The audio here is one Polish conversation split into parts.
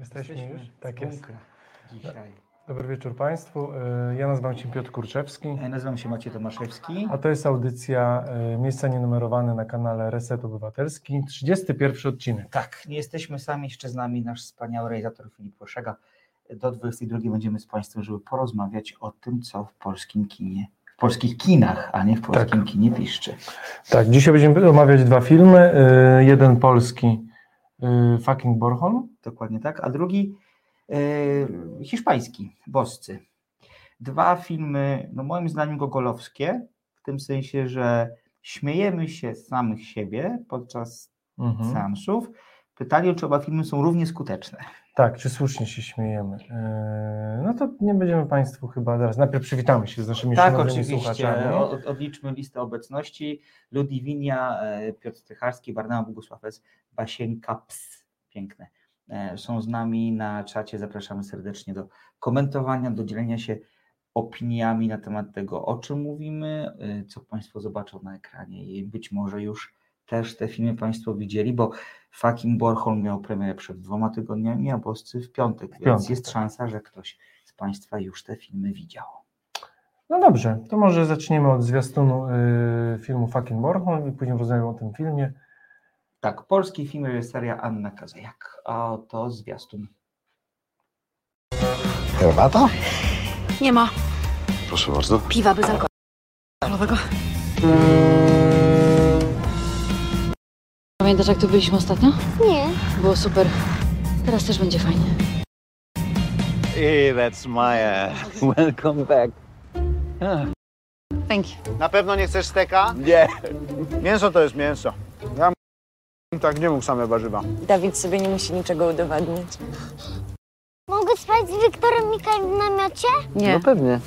Jesteśmy już? Tak jest. Dzisiaj. Dobry wieczór Państwu. E, Ja nazywam się Piotr Kurczewski, Ja nazywam się Maciej Tomaszewski. a to jest audycja e, Miejsca Nienumerowane na kanale Reset Obywatelski. 31 odcinek. Tak, nie jesteśmy sami, jeszcze z nami nasz wspaniały realizator Filip Poszega. Do 22 będziemy z Państwem, żeby porozmawiać o tym, co w polskim kinie, w polskich kinach, a nie w polskim kinie piszczy. Tak, dzisiaj będziemy omawiać dwa filmy. E, Jeden polski, e, Fucking Bornholm. Dokładnie tak. A drugi e, hiszpański, Boscy. Dwa filmy, no moim zdaniem gogolowskie, w tym sensie, że śmiejemy się z samych siebie podczas Mhm. seansów. Pytanie, czy oba filmy są równie skuteczne. Tak, czy słusznie się śmiejemy? E, No to nie będziemy Państwu chyba teraz. Najpierw przywitamy się z naszymi Tak, oczywiście. Od, odliczmy listę obecności. Ludwinia, e, Piotr Strycharski, Barnaba Bogusław S., Basienka Ps. Piękne. E, Są z nami na czacie. Zapraszamy serdecznie do komentowania, do dzielenia się opiniami na temat tego, o czym mówimy, co Państwo zobaczą na ekranie i być może już też te filmy Państwo widzieli, bo Fucking Bornholm miał premierę przed dwoma tygodniami, a Boscy w piątek, więc piątek, jest tak. szansa, że ktoś z Państwa już te filmy widział. No dobrze, to może zaczniemy od zwiastunu y, filmu Fucking Bornholm i później rozmawiamy o tym filmie. Tak, polski film reżyseria Anna Kazajak. A oto zwiastun. Herbata? Nie ma Proszę bardzo. piwa bez alkoholowego. Pamiętasz, jak tu byliśmy ostatnio? Nie. Było super. Teraz też będzie fajnie. Hey, that's Maya. Welcome back. Thank you. Na pewno nie chcesz steka? Nie. Mięso to jest mięso. Ja tak nie mógł same warzywa. Dawid sobie nie musi niczego udowadniać. Mogę spać z Wiktorem Mikajem w namiocie? Nie. pewnie.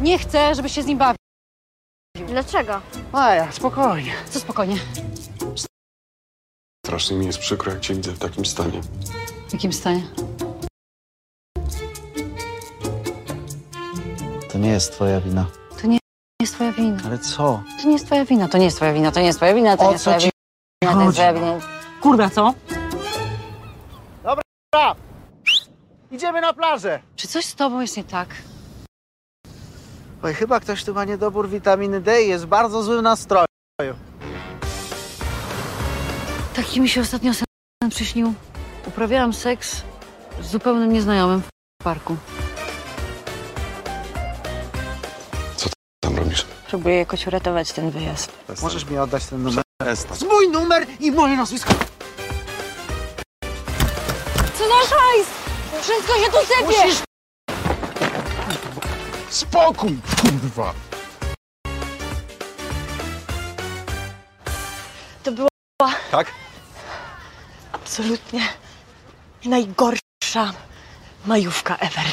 Nie chcę, żebyś się z nim bawił. Dlaczego? Maja, spokojnie. Co spokojnie. Strasznie mi jest przykro, jak cię widzę w takim stanie. W jakim stanie? To nie jest twoja wina. To nie jest twoja wina. Ale co? To nie jest twoja wina. To nie jest twoja wina. To nie jest twoja wina. To O nie jest co twoja ci wina. To nie jest twoja chodzi? wina. Kurwa, co? Idziemy na plażę! Czy coś z tobą jest nie tak? Oj, chyba ktoś tu ma niedobór witaminy D i jest w bardzo złym nastroju. Taki mi się ostatnio sen przyśnił. Uprawiałam seks z zupełnym nieznajomym w parku. Tam robisz? Próbuję jakoś uratować ten wyjazd. Możesz mi oddać ten numer? Przestań. Mój numer i moje nazwisko. Co nasz hajs? Wszystko się tu sypie! Musisz... Spokój, kurwa! To była Tak? absolutnie najgorsza majówka ever.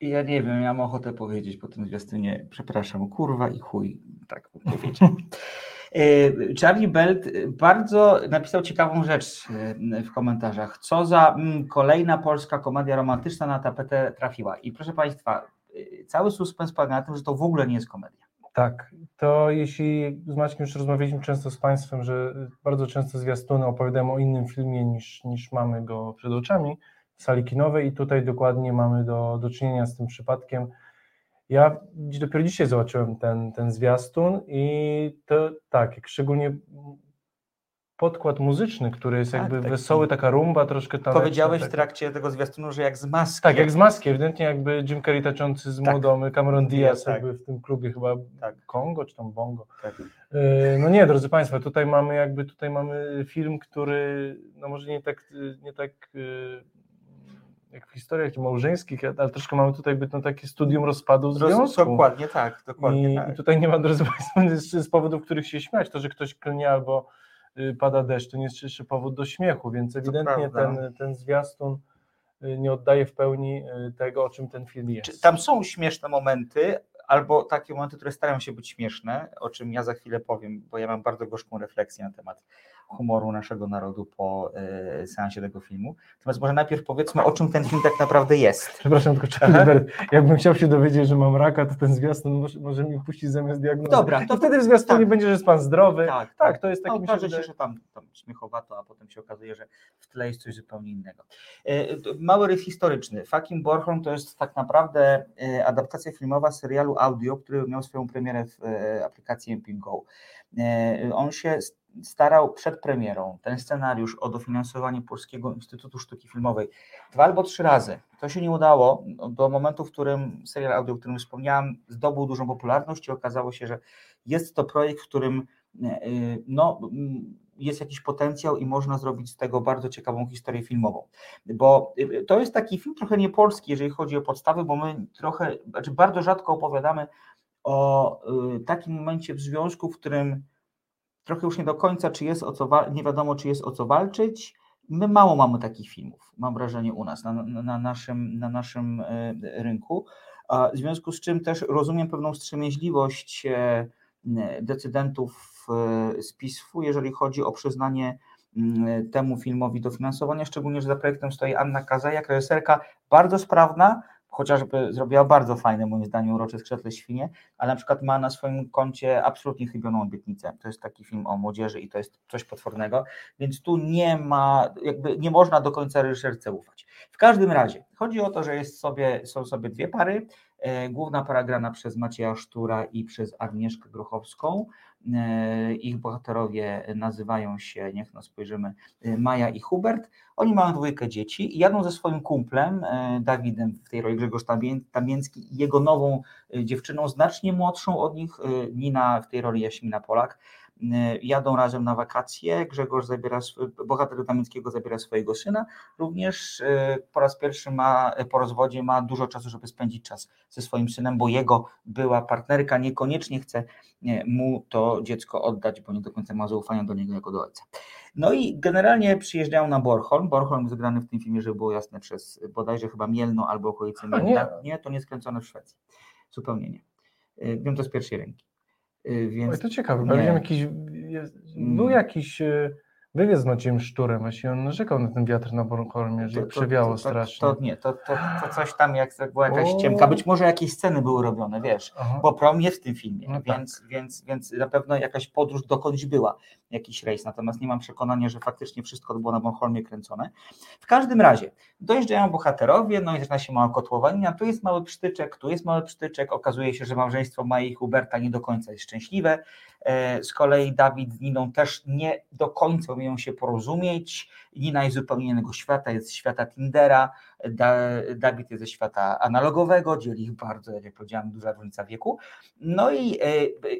Ja nie wiem, ja mam ochotę powiedzieć po tym zwiastunie, przepraszam, kurwa i chuj, tak bym powiedział. E, Charlie Belt e, bardzo napisał ciekawą rzecz e, w komentarzach. Co za mm, kolejna polska komedia romantyczna na tapetę trafiła. I proszę Państwa, e, cały suspens polega na tym, że to w ogóle nie jest komedia. Tak, to jeśli z Maćkiem już rozmawialiśmy często z Państwem, że bardzo często zwiastuny opowiadają o innym filmie niż, niż mamy go przed oczami sali kinowej i tutaj dokładnie mamy do, do czynienia z tym przypadkiem. Ja dopiero dzisiaj zobaczyłem ten, ten zwiastun i to tak, jak szczególnie podkład muzyczny, który jest Tak, jakby taki- wesoły, taka rumba troszkę taneczna. Powiedziałeś w taka. trakcie tego zwiastunu, że jak z maski. Tak, jak z maski, ewidentnie jakby Jim Carrey tańczący z Tak. młodą Cameron Diaz Tak. jakby w tym klubie chyba Tak. Kongo czy tam Bongo. Tak. Yy, No nie, drodzy Państwo, tutaj mamy jakby tutaj mamy film, który no może nie tak, nie tak yy, jak w historiach małżeńskich, ale troszkę mamy tutaj no takie studium rozpadu Roz- związku. Dokładnie tak, dokładnie I, tak. I tutaj nie ma, drodzy Państwo, z, z powodów, których się śmiać. To, że ktoś klnie albo y, pada deszcz, to nie jest jeszcze powód do śmiechu, więc ewidentnie ten, ten zwiastun y, nie oddaje w pełni y, tego, o czym ten film jest. Tam są śmieszne momenty, albo takie momenty, które starają się być śmieszne, o czym ja za chwilę powiem, bo ja mam bardzo gorzką refleksję na temat humoru naszego narodu po e, seansie tego filmu. Natomiast może najpierw powiedzmy, o czym ten film tak naprawdę jest. Przepraszam, tylko Albert, jakbym chciał się dowiedzieć, że mam raka, to ten zwiastun może, może mi puścić zamiast diagnozy. Dobra, to wtedy w zwiastunie tak. będzie, że jest pan zdrowy. Tak, Tak, to jest taki, No, okaże się, że tam, tam śmiechowato, a potem się okazuje, że w tle jest coś zupełnie innego. E, Mały rys historyczny. Fucking Bornholm to jest tak naprawdę e, adaptacja filmowa serialu audio, który miał swoją premierę w aplikacji MPIN Go. On się starał przed premierą ten scenariusz o dofinansowanie Polskiego Instytutu Sztuki Filmowej dwa albo trzy razy. To się nie udało do momentu, w którym serial audio, o którym wspomniałem, zdobył dużą popularność i okazało się, że jest to projekt, w którym e, no, mm, jest jakiś potencjał i można zrobić z tego bardzo ciekawą historię filmową. Bo y, to jest taki film trochę niepolski, jeżeli chodzi o podstawy, bo my trochę, znaczy bardzo rzadko opowiadamy o takim momencie w związku, w którym trochę już nie do końca, czy jest o co, nie wiadomo, czy jest o co walczyć. My mało mamy takich filmów, mam wrażenie u nas, na, na, na naszym, na naszym e, rynku. W związku z czym też rozumiem pewną wstrzemięźliwość e, decydentów e, z PISF-u, jeżeli chodzi o przyznanie mm, temu filmowi dofinansowania, szczególnie, że za projektem stoi Anna Kazajak, reżyserka bardzo sprawna, chociażby zrobiła bardzo fajne, moim zdaniem, urocze Skrzetle Świnie, ale na przykład ma na swoim koncie absolutnie chybioną obietnicę. To jest taki film o młodzieży i to jest coś potwornego, więc tu nie ma, jakby nie można do końca reżyserce ufać. W każdym razie, chodzi o to, że jest sobie, są sobie dwie pary, E, Główna para grana przez Macieja Sztura i przez Agnieszkę Grochowską. E, Ich bohaterowie nazywają się, niech no spojrzymy, e, Maja i Hubert. Oni mają dwójkę dzieci i jadą ze swoim kumplem, e, Dawidem, w tej roli Grzegorz Tamieński i jego nową dziewczyną, znacznie młodszą od nich, Nina w tej roli Jaśmina Polak. E, Jadą razem na wakacje. Grzegorz zabiera, bohater Damińskiego zabiera swojego syna. Również e, po raz pierwszy ma, po rozwodzie ma dużo czasu, żeby spędzić czas ze swoim synem, bo jego była partnerka niekoniecznie chce nie, mu to dziecko oddać, bo nie do końca ma zaufania do niego jako do ojca. No i generalnie przyjeżdżają na Bornholm. Bornholm jest grany w tym filmie, żeby było jasne, przez bodajże chyba Mielno albo okolice Mielna. Nie. to nie skręcone w Szwecji. Zupełnie nie. Y, Wiem to z pierwszej ręki. Y, Więc Oj, to ciekawe, nie. bo wiem, jakiś, jest, był Mm. jakiś e, wywiad z Maciejem Szturem, właśnie on narzekał na ten wiatr na Bornholmie, że To- to- przewiało to, strasznie. To, to nie, to, to, to coś tam, jak jak była jakaś O. ciemka, być może jakieś sceny były robione, wiesz, Aha. bo prom jest w tym filmie, No tak. więc, więc, więc na pewno jakaś podróż dokądś była, jakiś rejs, natomiast nie mam przekonania, że faktycznie wszystko było na Bornholmie kręcone. W każdym razie, dojeżdżają bohaterowie, no i zaczyna się mała kotłowania, tu jest mały psztyczek, tu jest mały psztyczek, okazuje się, że małżeństwo Mai i Huberta nie do końca jest szczęśliwe, z kolei Dawid z Niną też nie do końca umieją się porozumieć, Nina jest zupełnie innego świata, jest z świata Tindera, da, Dawid jest ze świata analogowego, dzieli ich bardzo, jak powiedziałem, duża różnica wieku. No i e,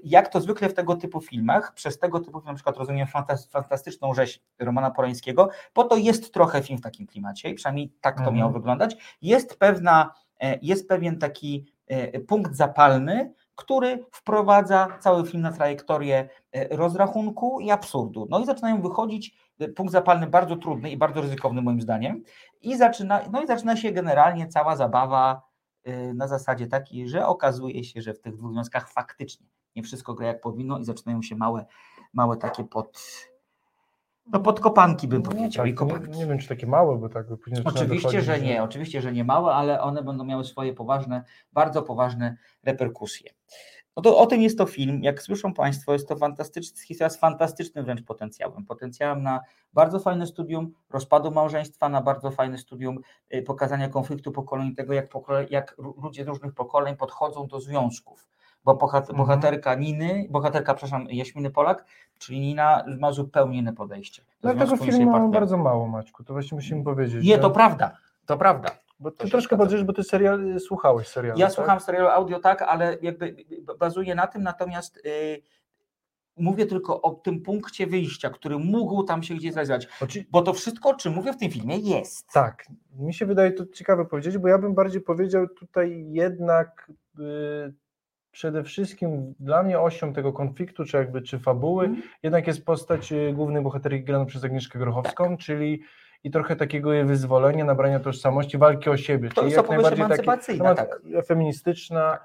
jak to zwykle w tego typu filmach, przez tego typu film na przykład rozumiem fantas- fantastyczną rzeź Romana Polańskiego, bo to jest trochę film w takim klimacie, przynajmniej tak to Mhm. miało wyglądać. Jest pewna, e, jest pewien taki e, punkt zapalny, który wprowadza cały film na trajektorię e, rozrachunku i absurdu. No i zaczynają wychodzić, e, punkt zapalny bardzo trudny i bardzo ryzykowny moim zdaniem, i zaczyna, no i zaczyna się generalnie cała zabawa e, na zasadzie takiej, że okazuje się, że w tych dwóch związkach faktycznie nie wszystko gra jak powinno i zaczynają się małe, małe takie pod, no podkopanki bym No powiedział i tak, nie, kopanki. nie wiem, czy takie małe, bo tak by później Oczywiście, że nie, oczywiście, że nie małe, ale one będą miały swoje poważne, bardzo poważne reperkusje. No to o tym jest to film. Jak słyszą Państwo, jest to fantastyczna historia z fantastycznym wręcz potencjałem. Potencjałem na bardzo fajne studium rozpadu małżeństwa, na bardzo fajne studium y, pokazania konfliktu pokoleń, tego jak, pokole, jak ludzie z różnych pokoleń podchodzą do związków. Bo Mhm. bohaterka Niny, bohaterka, przepraszam, Jaśminy Polak, czyli Nina ma zupełnie inne podejście. No tego filmu mamy bardzo mało, Maćku, to właśnie musimy powiedzieć. Nie, że- to prawda, to prawda. Bo ty troszkę patrzysz, bo ty serial, słuchałeś serialu, Ja tak? słucham serialu audio tak, ale jakby bazuję na tym, natomiast y, mówię tylko o tym punkcie wyjścia, który mógł tam się gdzieś Oczy... bo to wszystko, o czym mówię w tym filmie jest. Tak, mi się wydaje to ciekawe powiedzieć, bo ja bym bardziej powiedział tutaj jednak y, przede wszystkim dla mnie osią tego konfliktu, czy jakby, czy fabuły, Mhm. jednak jest postać y, głównej bohaterki grana przez Agnieszkę Grochowską, czyli i trochę takiego jej wyzwolenia, nabrania tożsamości, walki o siebie. To czyli jest jak najbardziej taki emancypacyjna, temat tak. feministyczna,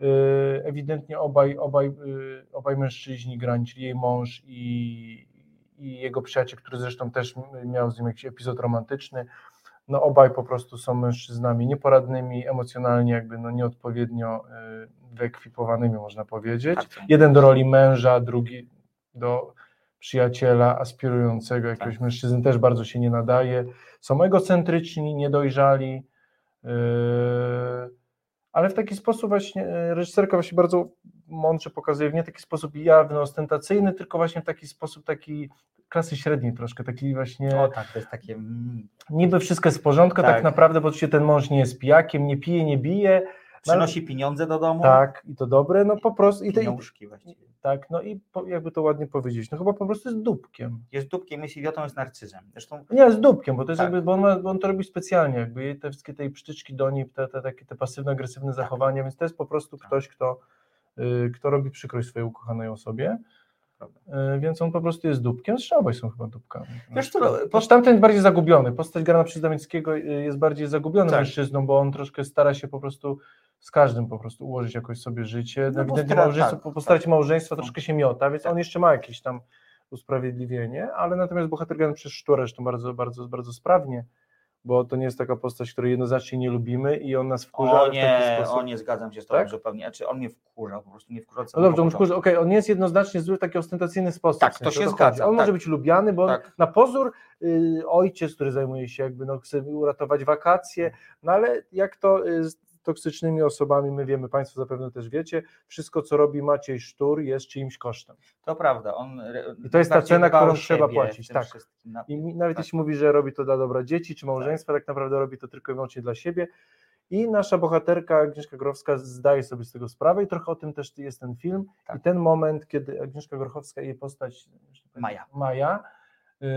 y, ewidentnie obaj, obaj, y, obaj mężczyźni grani, czyli jej mąż i, i jego przyjaciel, który zresztą też miał z nim jakiś epizod romantyczny. No obaj po prostu są mężczyznami nieporadnymi, emocjonalnie jakby no nieodpowiednio y, wyekwipowanymi, można powiedzieć. Jeden do roli męża, drugi do przyjaciela aspirującego jakiegoś Tak. mężczyzny też bardzo się nie nadaje. Są egocentryczni, niedojrzali, yy, ale w taki sposób właśnie yy, reżyserka właśnie bardzo mądrze pokazuje, w nie taki sposób jawny, ostentacyjny, tylko właśnie w taki sposób taki klasy średniej troszkę, taki właśnie O tak, to jest takie... Mm, niby wszystko jest w porządku, tak, Tak. naprawdę, bo oczywiście ten mąż nie jest pijakiem, nie pije, nie bije, No przynosi pieniądze do domu. tak, i to dobre, no po prostu, i, te, i, właściwie. tak, no i po, jakby to ładnie powiedzieć, no chyba po prostu jest dupkiem. Jest dupkiem, jest idiotą, jest narcyzem. Zresztą Nie, jest dupkiem, bo to jest Tak. jakby, bo on, ma, bo on to robi specjalnie, jakby te wszystkie tej psztyczki do niej, te, te, takie te pasywno-agresywne zachowania, więc to jest po prostu Tak. ktoś, kto, y, kto robi przykrość swojej ukochanej osobie, Prawda. y, więc on po prostu jest dupkiem, zresztą obaj są chyba dupkami. Wiesz co, po- tamten jest bardziej zagubiony, postać grana przez Damińskiego y, jest bardziej zagubionym Tak. mężczyzną, bo on troszkę stara się po prostu z każdym po prostu ułożyć jakoś sobie życie, No no, ewidentnie małżeństwo, tak, po postaci tak. małżeństwa No. troszkę się miota, więc Tak. on jeszcze ma jakieś tam usprawiedliwienie, ale natomiast bohater grany przez Szturę zresztą bardzo, bardzo, bardzo sprawnie, bo to nie jest taka postać, której jednoznacznie nie lubimy i on nas wkurza o nie, sposób. o nie, zgadzam się z tobą Tak? zupełnie. Znaczy on mnie wkurza, po prostu mnie wkurza. No dobrze, on wkurza, okej, on nie jest jednoznacznie zły w taki ostentacyjny sposób. Tak, w to sensie, się o chodzi. zgadza, On tak. może być lubiany, bo Tak. na pozór y, ojciec, który zajmuje się jakby, no chce uratować wakacje, no ale jak to y, toksycznymi osobami, my wiemy, Państwo zapewne też wiecie, wszystko co robi Maciej Sztur jest czyimś kosztem. To prawda. On I to jest ta cena, którą trzeba płacić, tak. Na- I nawet Tak. jeśli mówi, że robi to dla dobra dzieci czy małżeństwa, tak naprawdę robi to tylko i wyłącznie dla siebie. I nasza bohaterka Agnieszka Grochowska zdaje sobie z tego sprawę i trochę o tym też jest ten film. Tak. I ten moment, kiedy Agnieszka Grochowska i jej postać Maja. Maja yy,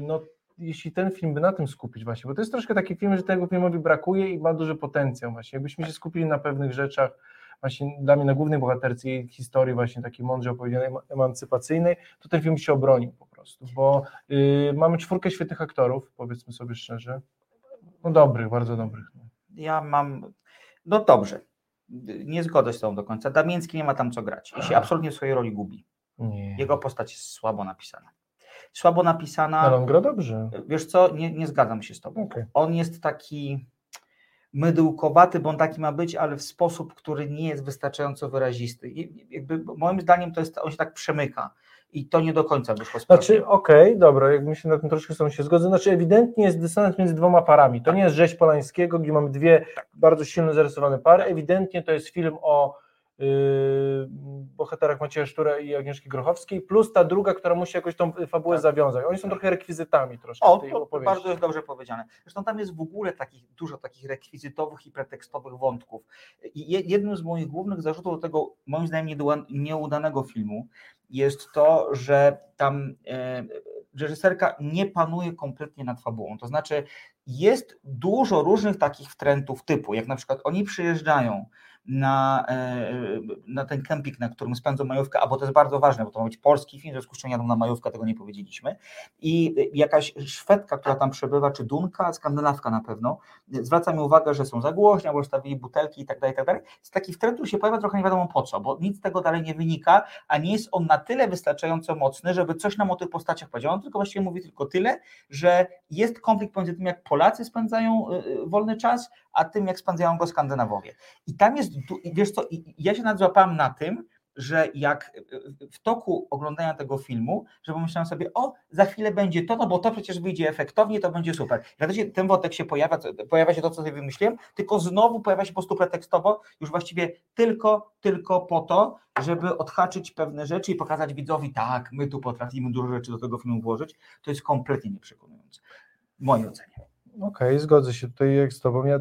no jeśli ten film by na tym skupić właśnie, bo to jest troszkę taki film, że tego filmowi brakuje i ma duży potencjał właśnie. Jakbyśmy się skupili na pewnych rzeczach, właśnie dla mnie na głównej bohaterce jej historii właśnie takiej mądrze opowiedzianej, ema- emancypacyjnej, to ten film się obronił po prostu, bo yy, mamy czwórkę świetnych aktorów, powiedzmy sobie szczerze, no dobrych, bardzo dobrych. no. Ja mam. No dobrze. Nie zgodzę się z tobą do końca. Damiński nie ma tam co grać. I się absolutnie w swojej roli gubi. Nie. Jego postać jest słabo napisana. Słabo napisana. Ale on gra dobrze. Wiesz co, nie, nie zgadzam się z tobą. Okej. On jest taki mydłkowaty, bo on taki ma być, ale w sposób, który nie jest wystarczająco wyrazisty. I jakby moim zdaniem to jest, on się tak przemyka i to nie do końca wyszło sprawnie. Znaczy, okej, dobra, jak my się na tym troszkę z się zgodzę. Znaczy, ewidentnie jest dysonans między dwoma parami. To nie jest rzeź Polańskiego, gdzie mamy dwie bardzo silno zarysowane pary. Ewidentnie to jest film o bohaterach Macieja Sztura i Agnieszki Grochowskiej, plus ta druga, która musi jakoś tą fabułę Tak. zawiązać. Oni są trochę rekwizytami troszkę O, tej to, opowieści. bardzo jest dobrze powiedziane. Zresztą tam jest w ogóle takich, dużo takich rekwizytowych i pretekstowych wątków. I je- jednym z moich głównych zarzutów do tego, moim zdaniem, nieudanego filmu jest to, że tam e, reżyserka nie panuje kompletnie nad fabułą. To znaczy, jest dużo różnych takich wtrętów typu, jak na przykład oni przyjeżdżają na, e, na ten kemping, na którym spędzą majówkę, a bo to jest bardzo ważne, bo to ma być polski film, w związku z czym jadą na majówkę, tego nie powiedzieliśmy. I jakaś Szwedka, która tam przebywa, czy Dunka, skandynawka na pewno, zwraca mi uwagę, że są za głośni, albo że stawili butelki i tak dalej, i tak dalej. Jest taki wtręt, który się pojawia trochę nie wiadomo po co, bo nic z tego dalej nie wynika, a nie jest on na tyle wystarczająco mocny, żeby coś nam o tych postaciach powiedział. On tylko właściwie mówi tylko tyle, że jest konflikt pomiędzy tym, jak Polacy spędzają y, y, wolny czas, a tym, jak spędzają go Skandynawowie. I tam jest, wiesz co, ja się nadzłapałem na tym, że jak y, w toku oglądania tego filmu, że pomyślałem sobie, o, za chwilę będzie to, no bo to przecież wyjdzie efektownie, to będzie super. Wtedy ten wątek się pojawia, pojawia się to, co sobie wymyśliłem, tylko znowu pojawia się po prostu pretekstowo, już właściwie tylko, tylko po to, żeby odhaczyć pewne rzeczy i pokazać widzowi, tak, my tu potrafimy dużo rzeczy do tego filmu włożyć. To jest kompletnie nieprzekonujące. W mojej ocenie. Okej, zgodzę się tutaj z tobą. Ja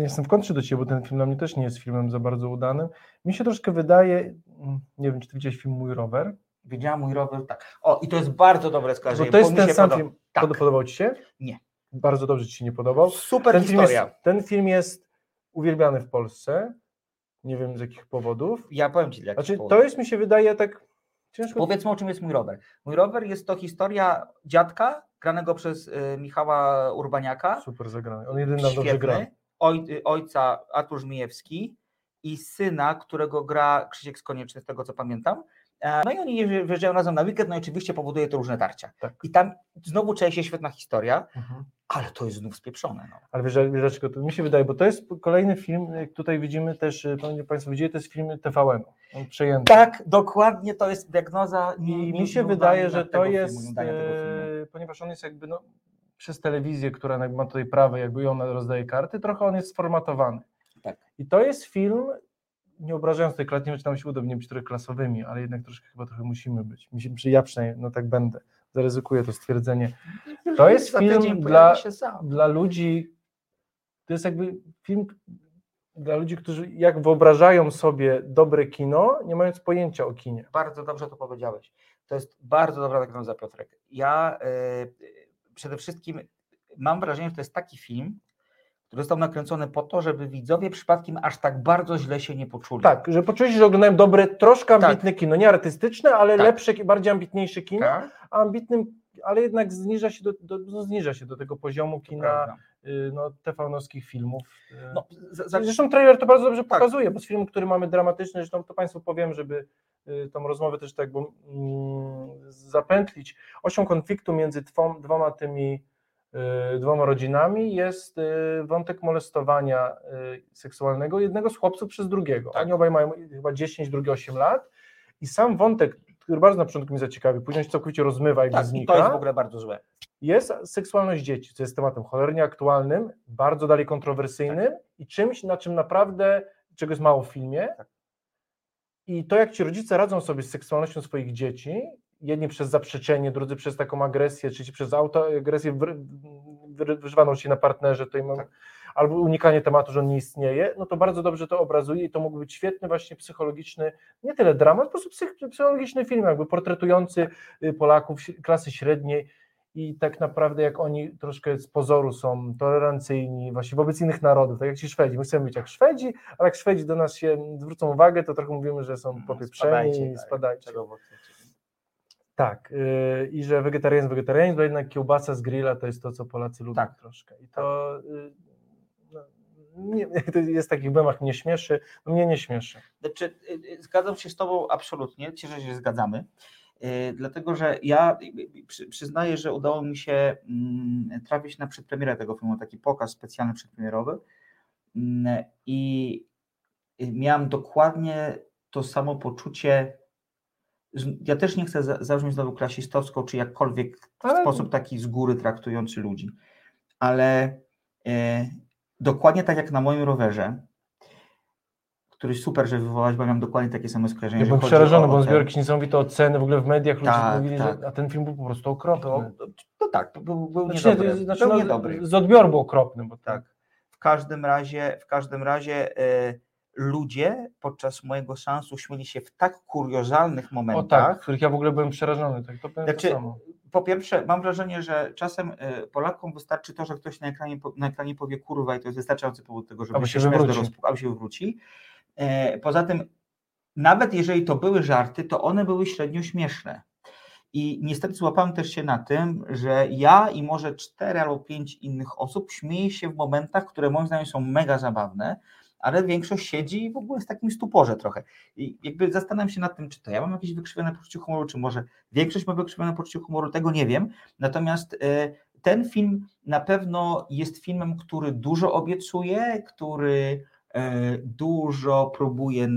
jestem w kontrze do ciebie, bo ten film dla mnie też nie jest filmem za bardzo udanym. Mi się troszkę wydaje, mm, nie wiem, czy ty widziałeś film Mój Rower, Widziałem mój rower, tak. O, i to jest bardzo dobre bo skojarzenie. to jest mi ten sam poda- film. Tak. Pod- Podobał ci się? Nie. Bardzo dobrze ci się nie podobał. Super Ten film, jest, historia. ten film jest uwielbiany w Polsce. Nie wiem z jakich powodów. Ja powiem ci, jak Znaczy, to jest mi się wydaje tak ciężko. Powiedzmy, o czym jest mój rower. Mój rower jest to historia dziadka, granego przez y, Michała Urbaniaka. Super zagrany. On jedyny dobrze gra. Ojca Artur Żmijewski i syna, którego gra Krzysiek Skonieczny, z tego co pamiętam. E, No i oni wyjeżdżają razem na weekend, no i oczywiście powoduje to różne tarcia. Tak. I tam znowu czai się świetna historia, Mhm. ale to jest znów spieprzone. No. Ale wiesz, dlaczego to mi się wydaje, bo to jest kolejny film, jak tutaj widzimy też, y, pewnie Państwo widzieli, to jest film TVN, przejęty. Tak, dokładnie to jest diagnoza. I mi się wydaje, że to jest, e, ponieważ on jest jakby no, przez telewizję, która ma tutaj prawo, jakby ją rozdaje karty, trochę on jest sformatowany. Tak. I to jest film, nie obrażając tej klasy, nie wiem, czy nam się uda nie być trochę klasowymi, ale jednak troszkę chyba trochę musimy być. Czy ja przynajmniej, no tak będę, zaryzykuję to stwierdzenie. To jest Za film dla, dla ludzi, to jest jakby film dla ludzi, którzy jak wyobrażają sobie dobre kino, nie mając pojęcia o kinie. Bardzo dobrze to powiedziałeś. To jest bardzo dobra diagnoza, Piotrek. Ja e, przede wszystkim mam wrażenie, że to jest taki film, który został nakręcony po to, żeby widzowie przypadkiem aż tak bardzo źle się nie poczuli. Tak, że poczuли się, że oglądają dobre, troszkę Tak. ambitne kino, nie artystyczne, ale Tak. lepsze, bardziej ambitniejsze kino, Tak? a ambitnym, ale jednak zniża się do, do, no zniża się do tego poziomu kina no, TV-nowskich filmów. y. No, za, Zresztą trailer to bardzo dobrze Tak. pokazuje, bo z filmu, który mamy dramatyczny, zresztą to Państwu powiem, żeby y, tą rozmowę też tak bo, mm, zapętlić. Osią konfliktu między twom, dwoma tymi y, dwoma rodzinami jest y, wątek molestowania y, seksualnego jednego z chłopców przez drugiego. Tak. Oni obaj mają chyba 10, drugi 8 lat i sam wątek, który bardzo na początku mnie zaciekawił, później się całkowicie rozmywa, jakby tak, i znika to jest w ogóle bardzo złe. Jest seksualność dzieci, co jest tematem cholernie aktualnym, bardzo dalej kontrowersyjnym i czymś, na czym naprawdę, czego jest mało w filmie. Tak. I to, jak ci rodzice radzą sobie z seksualnością swoich dzieci, jedni przez zaprzeczenie, drudzy przez taką agresję, trzeci przez autoagresję wyżywaną się na partnerze, tutaj mam, Tak. albo unikanie tematu, że on nie istnieje, no to bardzo dobrze to obrazuje i to mógł być świetny właśnie psychologiczny, nie tyle dramat, po prostu psych, psychologiczny film, jakby portretujący y, Polaków klasy średniej i tak naprawdę jak oni troszkę z pozoru są tolerancyjni właśnie wobec innych narodów, tak jak ci Szwedzi, my chcemy być jak Szwedzi, ale jak Szwedzi do nas się zwrócą uwagę, to trochę mówimy, że są popieprzeni i spadajcie. Wy chcecie? Tak, yy, i że wegetarianizm, wegetarianizm, to jednak kiełbasa z grilla to jest to, co Polacy lubią Tak. troszkę. I to, yy, no, nie, to jest w takich memach mnie śmieszy, mnie nie śmieszy. Znaczy, y, y, zgadzam się z Tobą absolutnie, cieszę się, że zgadzamy, dlatego że ja przy, przyznaję, że udało mi się mm, trafić na przedpremierę tego filmu, taki pokaz specjalny przedpremierowy. Mm, i miałem dokładnie to samo poczucie, ja też nie chcę za- zabrzmieć znowu klasistowską, czy jakkolwiek w Ale- sposób taki z góry traktujący ludzi, ale e, dokładnie tak jak na moim rowerze, który super, że wywołać, bo miałem dokładnie takie same skojarzenie. Ja byłem przerażony, o bo ten- zbiorł jakieś niesamowite oceny w ogóle w mediach, ludzie Tak, mówili, tak. że a ten film był po prostu okropny. To, to tak, był, był Znaczy, nie, niedobry. to znaczy, był no, niedobry. Z odbioru był okropny, bo Tak. W każdym razie, w każdym razie e, ludzie podczas mojego seansu śmieli się w tak kuriozalnych O momentach. tak, w których ja w ogóle byłem przerażony, tak to Znaczy, to samo. po pierwsze, mam wrażenie, że czasem e, Polakom wystarczy to, że ktoś na ekranie, na ekranie powie kurwa i to jest wystarczający powód tego, żeby Albo się wywróci. rozpłu- albo się wywróci. E, Poza tym, nawet jeżeli to były żarty, to one były średnio śmieszne. I niestety złapałem też się na tym, że ja i może cztery albo pięć innych osób śmieje się w momentach, które moim zdaniem są mega zabawne, ale większość siedzi w ogóle w takim stuporze trochę. I jakby zastanawiam się nad tym, czy to ja mam jakieś wykrzywione poczucie humoru, czy może większość ma wykrzywione poczucie humoru, tego nie wiem. Natomiast e, ten film na pewno jest filmem, który dużo obiecuje, który dużo próbuje,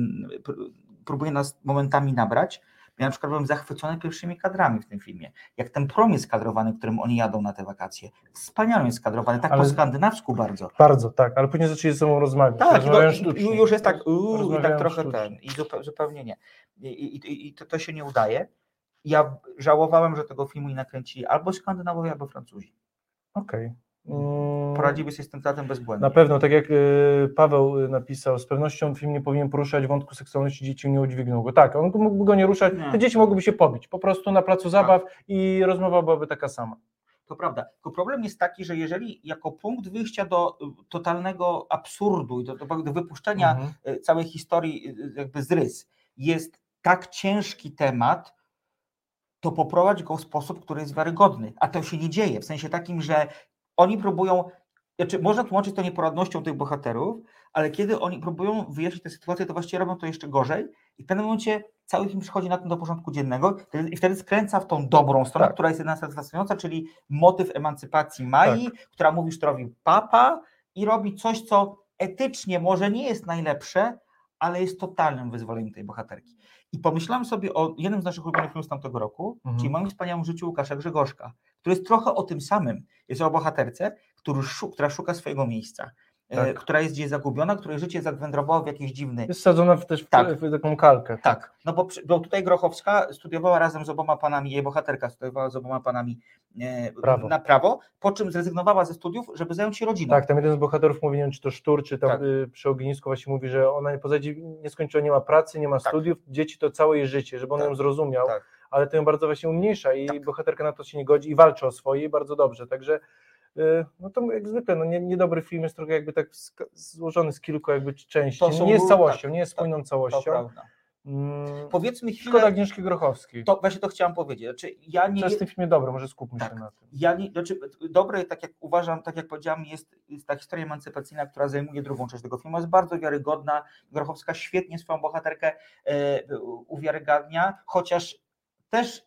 pr- próbuje nas momentami nabrać. Ja na przykład byłem zachwycony pierwszymi kadrami w tym filmie. Jak ten prom jest kadrowany, którym oni jadą na te wakacje. Wspaniale jest skadrowany, tak Ale- po skandynawsku bardzo. Bardzo, tak, ale później zaczęli ze sobą rozmawiać. Tak, no, ju- już jest tak, uuu, i tak trochę sztucznie. ten, i zupe, zupełnie nie. I, i, i to, to się nie udaje. Ja żałowałem, że tego filmu nie nakręcili albo Skandynawowie, albo Francuzi. Okej. Mm, Poradziłby sobie z tym tematem bezbłędnie. Na pewno, tak jak y, Paweł y, napisał, z pewnością film nie powinien poruszać wątku seksualności dzieci, nie udźwignął go. Tak, on mógłby go nie ruszać, Nie. te dzieci mogłyby się pobić po prostu na placu zabaw i rozmowa byłaby taka sama. To prawda. Tylko problem jest taki, że jeżeli jako punkt wyjścia do y, totalnego absurdu i do, do, wypuszczenia Mhm. całej historii jakby z rys jest tak ciężki temat, to poprowadź go w sposób, który jest wiarygodny. A to się nie dzieje. W sensie takim, że oni próbują znaczy, można tłumaczyć to nieporadnością tych bohaterów, ale kiedy oni próbują wyjaśnić tę sytuację, to właściwie robią to jeszcze gorzej i w pewnym momencie cały film przychodzi na tym do porządku dziennego i wtedy skręca w tą dobrą stronę, Tak. która jest jedna satysfakcjonująca, czyli motyw emancypacji Mai, która mówi Sztorowi papa i robi coś, co etycznie może nie jest najlepsze, ale jest totalnym wyzwoleniem tej bohaterki. I pomyślałem sobie o jednym z naszych ulubionych filmów z tamtego roku, Mhm. czyli moim wspaniałym życiu Łukasza Grzegorzka, który jest trochę o tym samym. Jest o bohaterce, która szuka swojego miejsca, Tak. która jest gdzieś zagubiona, której życie zawędrowało w jakiś dziwny... Jest sadzona w, też w, Tak. w taką kalkę. Tak, no bo, bo tutaj Grochowska studiowała razem z oboma panami, jej bohaterka studiowała z oboma panami e, Prawo. na prawo, po czym zrezygnowała ze studiów, żeby zająć się rodziną. Tak, tam jeden z bohaterów mówi, nie wiem, czy to Sztur, czy tam Tak. y, przy ognisku właśnie mówi, że ona nie pozadzie nie skończyła, nie ma pracy, nie ma Tak. studiów, dzieci to całe jej życie, żeby on Tak. ją zrozumiał, Tak. ale to ją bardzo właśnie umniejsza i Tak. bohaterka na to się nie godzi i walczy o swoje i bardzo dobrze, także no to jak zwykle, no nie, niedobry film jest trochę jakby tak złożony z kilku jakby części, są nie jest całością, tak, nie jest tak, spójną To całością. prawda. Mm, Powiedzmy Szkoda chwilę, Agnieszki Grochowskiej. to właśnie to chciałam powiedzieć. Znaczy, ja nie, Co jest w tym filmie dobre, może skupmy Tak. się na tym. ja nie, znaczy, dobre, tak jak uważam, tak jak powiedziałam, jest, jest ta historia emancypacyjna, która zajmuje drugą część tego filmu, jest bardzo wiarygodna. Grochowska świetnie swoją bohaterkę e, uwiarygadnia, chociaż też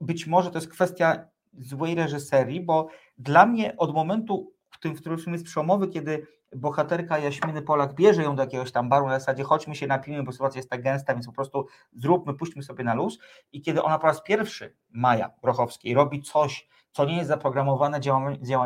być może to jest kwestia złej reżyserii, bo dla mnie od momentu, w tym, w którym jest przełomowy, kiedy bohaterka Jaśminy Polak bierze ją do jakiegoś tam baru na zasadzie chodźmy się napijmy, bo sytuacja jest tak gęsta, więc po prostu zróbmy, puśćmy sobie na luz. I kiedy ona po raz pierwszy, Maja Grochowskiej, robi coś, co nie jest zaprogramowane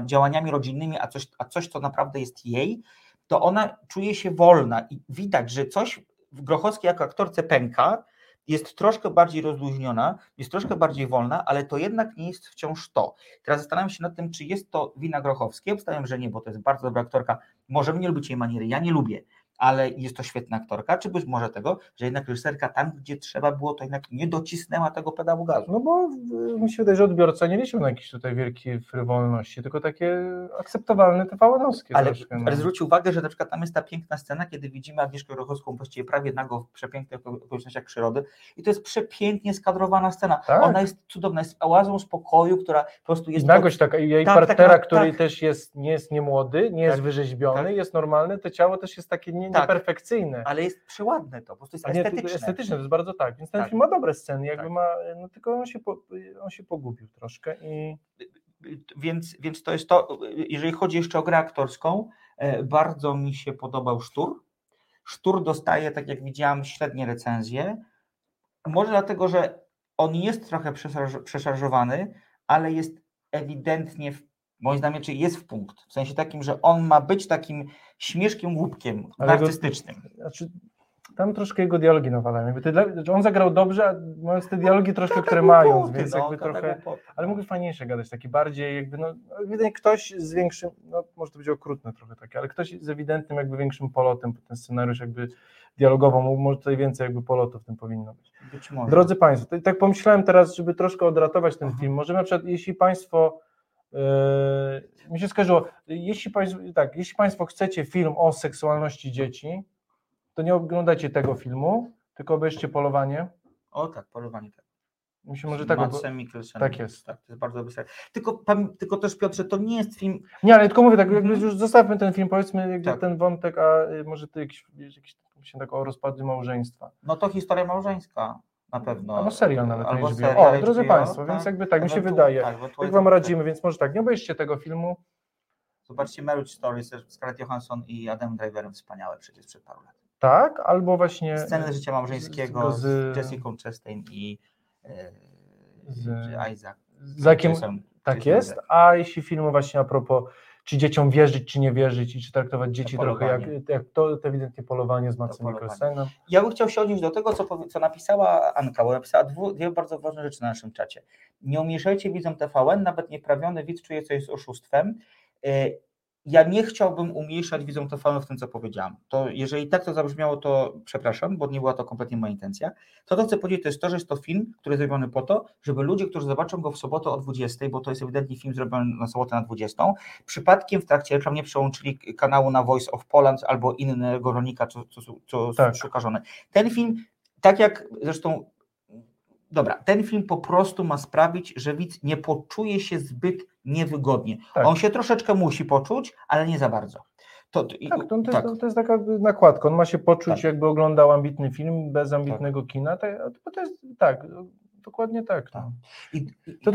działaniami rodzinnymi, a coś, a coś, co naprawdę jest jej, to ona czuje się wolna i widać, że coś w Grochowskiej jako aktorce pęka, jest troszkę bardziej rozluźniona, jest troszkę bardziej wolna, ale to jednak nie jest wciąż to. Teraz zastanawiam się nad tym, czy jest to wina Grochowskiej. Obstawiam, że nie, bo to jest bardzo dobra aktorka. Możemy nie lubić jej maniery, ja nie lubię, ale jest to świetna aktorka, czy być może tego, że jednak reżyserka tam, gdzie trzeba było, to jednak nie docisnęła tego pedału gazu. No bo y, mi się wydaje, że odbiorca nie liczył na jakieś tutaj wielkie frywolności, tylko takie akceptowalne TVN-owskie Ale, troszkę. no. ale zwróć uwagę, że na przykład tam jest ta piękna scena, kiedy widzimy Agnieszkę Grochowską właściwie prawie nago w przepięknych okolicznościach przyrody i to jest przepięknie skadrowana scena. Tak. Ona jest cudowna, jest oazą spokoju, która po prostu jest... Nagość taka, i jej Tak, partnera, tak, który tak. też jest, nie jest niemłody, nie jest Tak, wyrzeźbiony, tak. jest normalny, to ciało też jest takie nie, Tak. nieperfekcyjne. Ale jest przeładne to, po prostu jest A nie, estetyczne. estetyczne, to jest bardzo tak. Więc ten Tak. film ma dobre sceny, jakby Tak. ma, no tylko on się, po, on się pogubił troszkę i Więc, więc to jest to, jeżeli chodzi jeszcze o grę aktorską, e, bardzo mi się podobał Sztur. Sztur dostaje, tak jak widziałam, średnie recenzje. Może dlatego, że on jest trochę przeszarż- przeszarżowany, ale jest ewidentnie, w, moim zdaniem, czyli jest w punkt. W sensie takim, że on ma być takim śmieszkiem, łupkiem, narcystycznym. znaczy, tam troszkę jego dialogi nawalają. Jakby że on zagrał dobrze, a mając te dialogi troszkę, Gada które głupoty, więc no, jakby trochę... głupoty, Ale no. mógłby fajniejsze gadać, taki bardziej jakby, no ewidentnie ktoś z większym, no może to być okrutne trochę takie, ale ktoś z ewidentnym jakby większym polotem, ten scenariusz jakby dialogowo, mo- może tutaj więcej jakby polotu w tym powinno być. Być. Drodzy Państwo, tak pomyślałem teraz, żeby troszkę odratować ten Mhm. film, może na przykład jeśli Państwo, yy, mi się skojarzyło, jeśli Państwo, tak, jeśli Państwo chcecie film o seksualności dzieci, to nie oglądajcie tego filmu, tylko obejrzcie Polowanie. O tak, polowanie tak. Się może tak... Tak jest. Tak, to jest bardzo dobry. Tylko, tylko też Piotrze, to nie jest film, Nie, ale tylko mówię tak, Mhm. już zostawmy ten film, powiedzmy jakby Tak. ten wątek, a y, może ty jakiś, jakiś się tak o rozpadu małżeństwa. no to historia małżeńska na pewno. Albo serial nawet na Albo HBO. serial O, drodzy HBO, Państwo, więc jakby tak, mi się wydaje. tak, Jak Wam tak. radzimy, więc może tak, nie obejrzcie tego filmu. Zobaczcie Marriage Story z Scarlett Johansson i Adam Driverem, wspaniałe przecież przed paru lat. Tak, albo właśnie Sceny życia małżeńskiego z- z, Jessica Chastain i e, z- Isaac. z jakim, Jason- tak jest, a jeśli filmu właśnie a propos, czy dzieciom wierzyć, czy nie wierzyć i czy traktować dzieci trochę jak, jak to, to ewidentnie polowanie z polowanie. Mikkelsenem. Ja bym chciał się odnieść do tego, co, co napisała Anka, bo napisała dwu, dwie bardzo ważne rzeczy na naszym czacie. Nie umieszajcie widzom TVN, nawet nieprawiony widz czuje, co jest oszustwem. E, Ja nie chciałbym umniejszać widzom TVN w tym, co powiedziałam. To jeżeli tak to zabrzmiało, to przepraszam, bo nie była to kompletnie moja intencja. To, co chcę powiedzieć, to jest to, że jest to film, który jest zrobiony po to, żeby ludzie, którzy zobaczą go w sobotę o 20, bo to jest ewidentnie film zrobiony na sobotę na 20, przypadkiem w trakcie reklam nie przełączyli kanału na Voice of Poland albo innego rolnika, co, co, co Tak. szuka żony. Ten film, tak jak zresztą dobra, ten film po prostu ma sprawić, że widz nie poczuje się zbyt niewygodnie. Tak. On się troszeczkę musi poczuć, ale nie za bardzo. To, to, i- Tak, to, to, tak. Jest, to jest taka nakładka. On ma się poczuć, Tak. jakby oglądał ambitny film bez ambitnego kina. Tak, bo to jest tak, dokładnie tak. Tak. No. To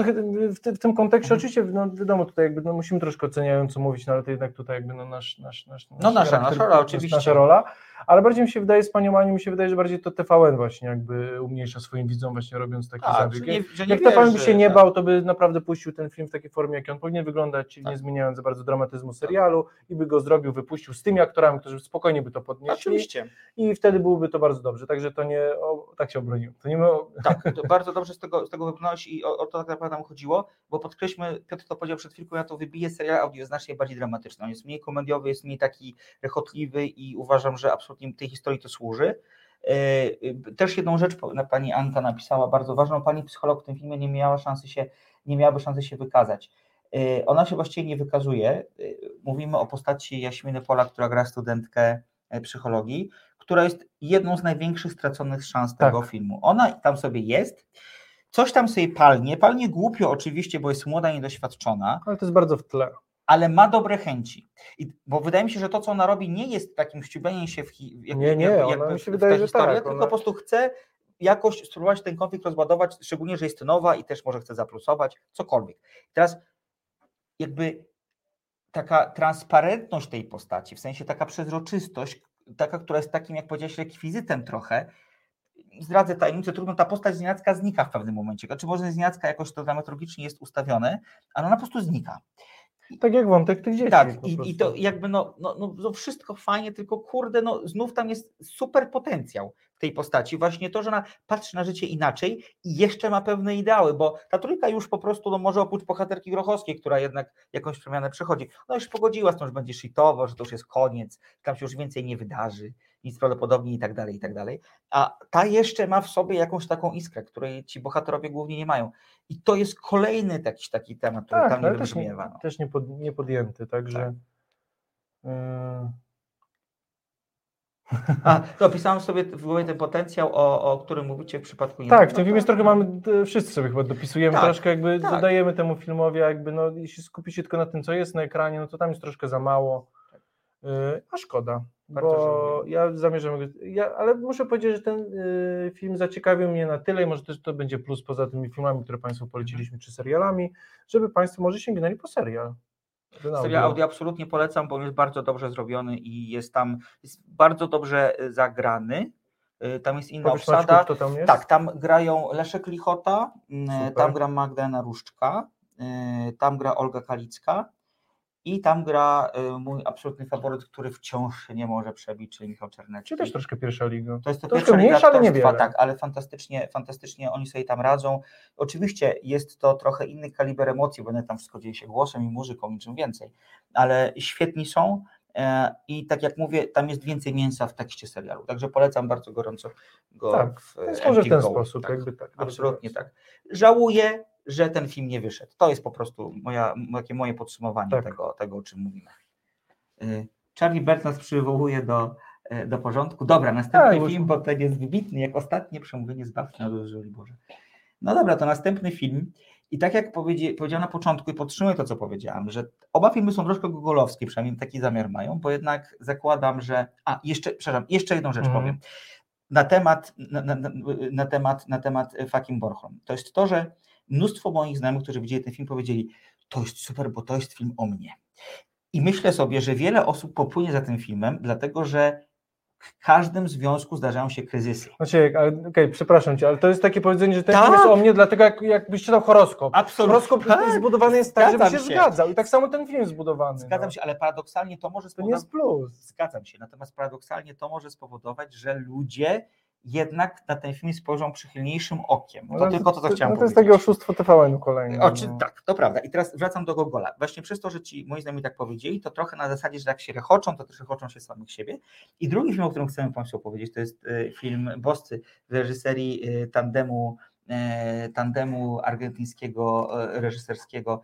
w, ty- w tym kontekście Mhm. oczywiście, no wiadomo, tutaj jakby no musimy troszkę oceniająco mówić, no ale to jednak tutaj jakby no nasz, nasz, nasz, No nasza- charakter, nasza rola, nasz- oczywiście. Nasza rola, ale bardziej mi się wydaje z panią Anią, mi się wydaje, że bardziej to TVN właśnie jakby umniejsza swoim widzom właśnie robiąc taki tak, zabieg. nie, Jak TVN by się nie tak. bał, to by naprawdę puścił ten film w takiej formie, jak on powinien wyglądać, Tak. nie zmieniając za bardzo dramatyzmu serialu i by go zrobił, wypuścił z tymi aktorami, którzy spokojnie by to podnieśli Oczywiście. i wtedy byłoby to bardzo dobrze. Także to nie, o, tak się obroniłem. To nie o- Tak, to bardzo dobrze z tego, z tego wybrnąłeś i o, o to tak naprawdę nam chodziło, bo podkreślmy, Piotr to powiedział przed chwilką, ja to wybiję, serial audio znacznie bardziej dramatyczny. On jest mniej komediowy, jest mniej taki rechotliwy i uważam, że absolutnie tej historii to służy. E, Też jedną rzecz pani Anka napisała bardzo ważną, pani psycholog w tym filmie nie miała szansy się, nie miałaby szansy się wykazać. E, Ona się właściwie nie wykazuje. E, Mówimy o postaci Jaśminy Pola, która gra studentkę psychologii, która jest jedną z największych straconych szans Tak. tego filmu. Ona tam sobie jest, coś tam sobie palnie, palnie głupio oczywiście, bo jest młoda, niedoświadczona, ale to jest bardzo w tle. ale ma dobre chęci. I, bo wydaje mi się, że to, co ona robi, nie jest takim ściubieniem się w, jak, Nie, nie, ona mi się wydaje, że historię, tak, tylko ona- po prostu chce jakoś spróbować ten konflikt rozładować, szczególnie, że jest nowa i też może chce zaplusować, cokolwiek. Teraz jakby taka transparentność tej postaci, w sensie taka przezroczystość, taka, która jest takim, jak powiedziałeś, rekwizytem trochę, zdradzę tajemnicę, trudno, ta postać z nienacka znika w pewnym momencie. Znaczy może z nienacka jakoś to dramaturgicznie jest ustawione, ale ona po prostu znika. Tak jak wątek tych dzieci. Tak, i, i to jakby no, no, no, no wszystko fajnie, tylko kurde, no znów tam jest super potencjał w tej postaci. Właśnie to, że ona patrzy na życie inaczej i jeszcze ma pewne ideały, bo ta trójka już po prostu, no może oprócz bohaterki Grochowskiej, która jednak jakąś przemianę przechodzi, ona już pogodziła z tym, że będzie shitowo, że to już jest koniec, tam się już więcej nie wydarzy, nic prawdopodobnie i tak dalej, i tak dalej. A ta jeszcze ma w sobie jakąś taką iskrę, której ci bohaterowie głównie nie mają. I to jest kolejny jakiś taki temat, który tak, tam nie ale też, nie, wybrzmiewa. No. też nie, pod, nie podjęty, także. Yy, A, to opisałem sobie w głowie ten potencjał, o, o którym mówicie w przypadku tak, w no tym filmie jest trochę mamy, wszyscy sobie chyba dopisujemy Tak, troszkę, jakby tak. dodajemy temu filmowi, jakby no, jeśli skupi się tylko na tym, co jest na ekranie, no to tam jest troszkę za mało. Yy, a szkoda, Bardzo bo żałuję. ja zamierzam, ja, ale muszę powiedzieć, że ten yy, film zaciekawił mnie na tyle i może też to będzie plus poza tymi filmami, które Państwu poleciliśmy, czy serialami, żeby Państwo może sięgnęli po serial. Serial audio absolutnie polecam, bo on jest bardzo dobrze zrobiony i jest tam jest bardzo dobrze y, zagrany. Y, Tam jest inna Powiesz, Maćku, obsada. kto tam jest? Tak, tam grają Leszek Lichota, y, Super. tam gra Magdalena Różczka, tam gra Olga Kalicka i tam gra y, mój absolutny faworyt, który wciąż się nie może przebić, czyli Michał Czernecki. Czy też troszkę pierwsza liga? To jest to Troszkę pierwsza liga mniejsza, ale aktorstwa, niewiele. tak, ale fantastycznie, fantastycznie oni sobie tam radzą. Oczywiście jest to trochę inny kaliber emocji, bo one tam wszystko dzieje się głosem i muzyką, niczym więcej, ale świetni są e, i tak jak mówię, tam jest więcej mięsa w tekście serialu, także polecam bardzo gorąco go Tak, w może w ten MTV. sposób, Tak, jakby tak. Absolutnie tak. Żałuję, że ten film nie wyszedł. To jest po prostu moja, takie moje podsumowanie Tak. tego, tego, o czym mówimy. Y, Charlie Bert nas przywołuje do, e, do porządku. Dobra, następny Tak, film, bo ten jest wybitny, jak ostatnie przemówienie zbawcze na Żoli Boże. No dobra, to następny film. I tak jak powiedzie, powiedziałem na początku i podtrzymuję to, co powiedziałem, że oba filmy są troszkę gogolowskie, przynajmniej taki zamiar mają, bo jednak zakładam, że... A, jeszcze, przepraszam, jeszcze jedną rzecz Mhm. powiem. Na temat, na, na, na- temat, na temat fucking Borchom. To jest to, że mnóstwo moich znajomych, którzy widzieli ten film, powiedzieli, to jest super, bo to jest film o mnie. I myślę sobie, że wiele osób popłynie za tym filmem, dlatego że w każdym związku zdarzają się kryzysy. Znaczy, ale okej, przepraszam cię, ale to jest takie powiedzenie, że ten Tak. film jest o mnie, dlatego jak, jakbyś czytał horoskop. Absolutnie. Horoskop Tak. zbudowany jest tak, żeby się, Zgadzam się. zgadzał. I tak samo ten film jest zbudowany. Zgadzam no. się, ale paradoksalnie to może To nie jest plus. Zgadzam się, natomiast paradoksalnie to może spowodować, że ludzie jednak na ten film spojrzą przychylniejszym okiem. To No, tylko to, co chciałem no, to jest powiedzieć. takie oszustwo TVN-u kolejne. Oczy, no. tak, to prawda. I teraz wracam do Gogola. Właśnie przez to, że ci moi znajomi tak powiedzieli, to trochę na zasadzie, że jak się rechoczą, to też rechoczą się samych siebie. I drugi film, o którym chcemy Państwu opowiedzieć, to jest e, film Boscy w reżyserii e, tandemu, e, tandemu argentyńskiego reżyserskiego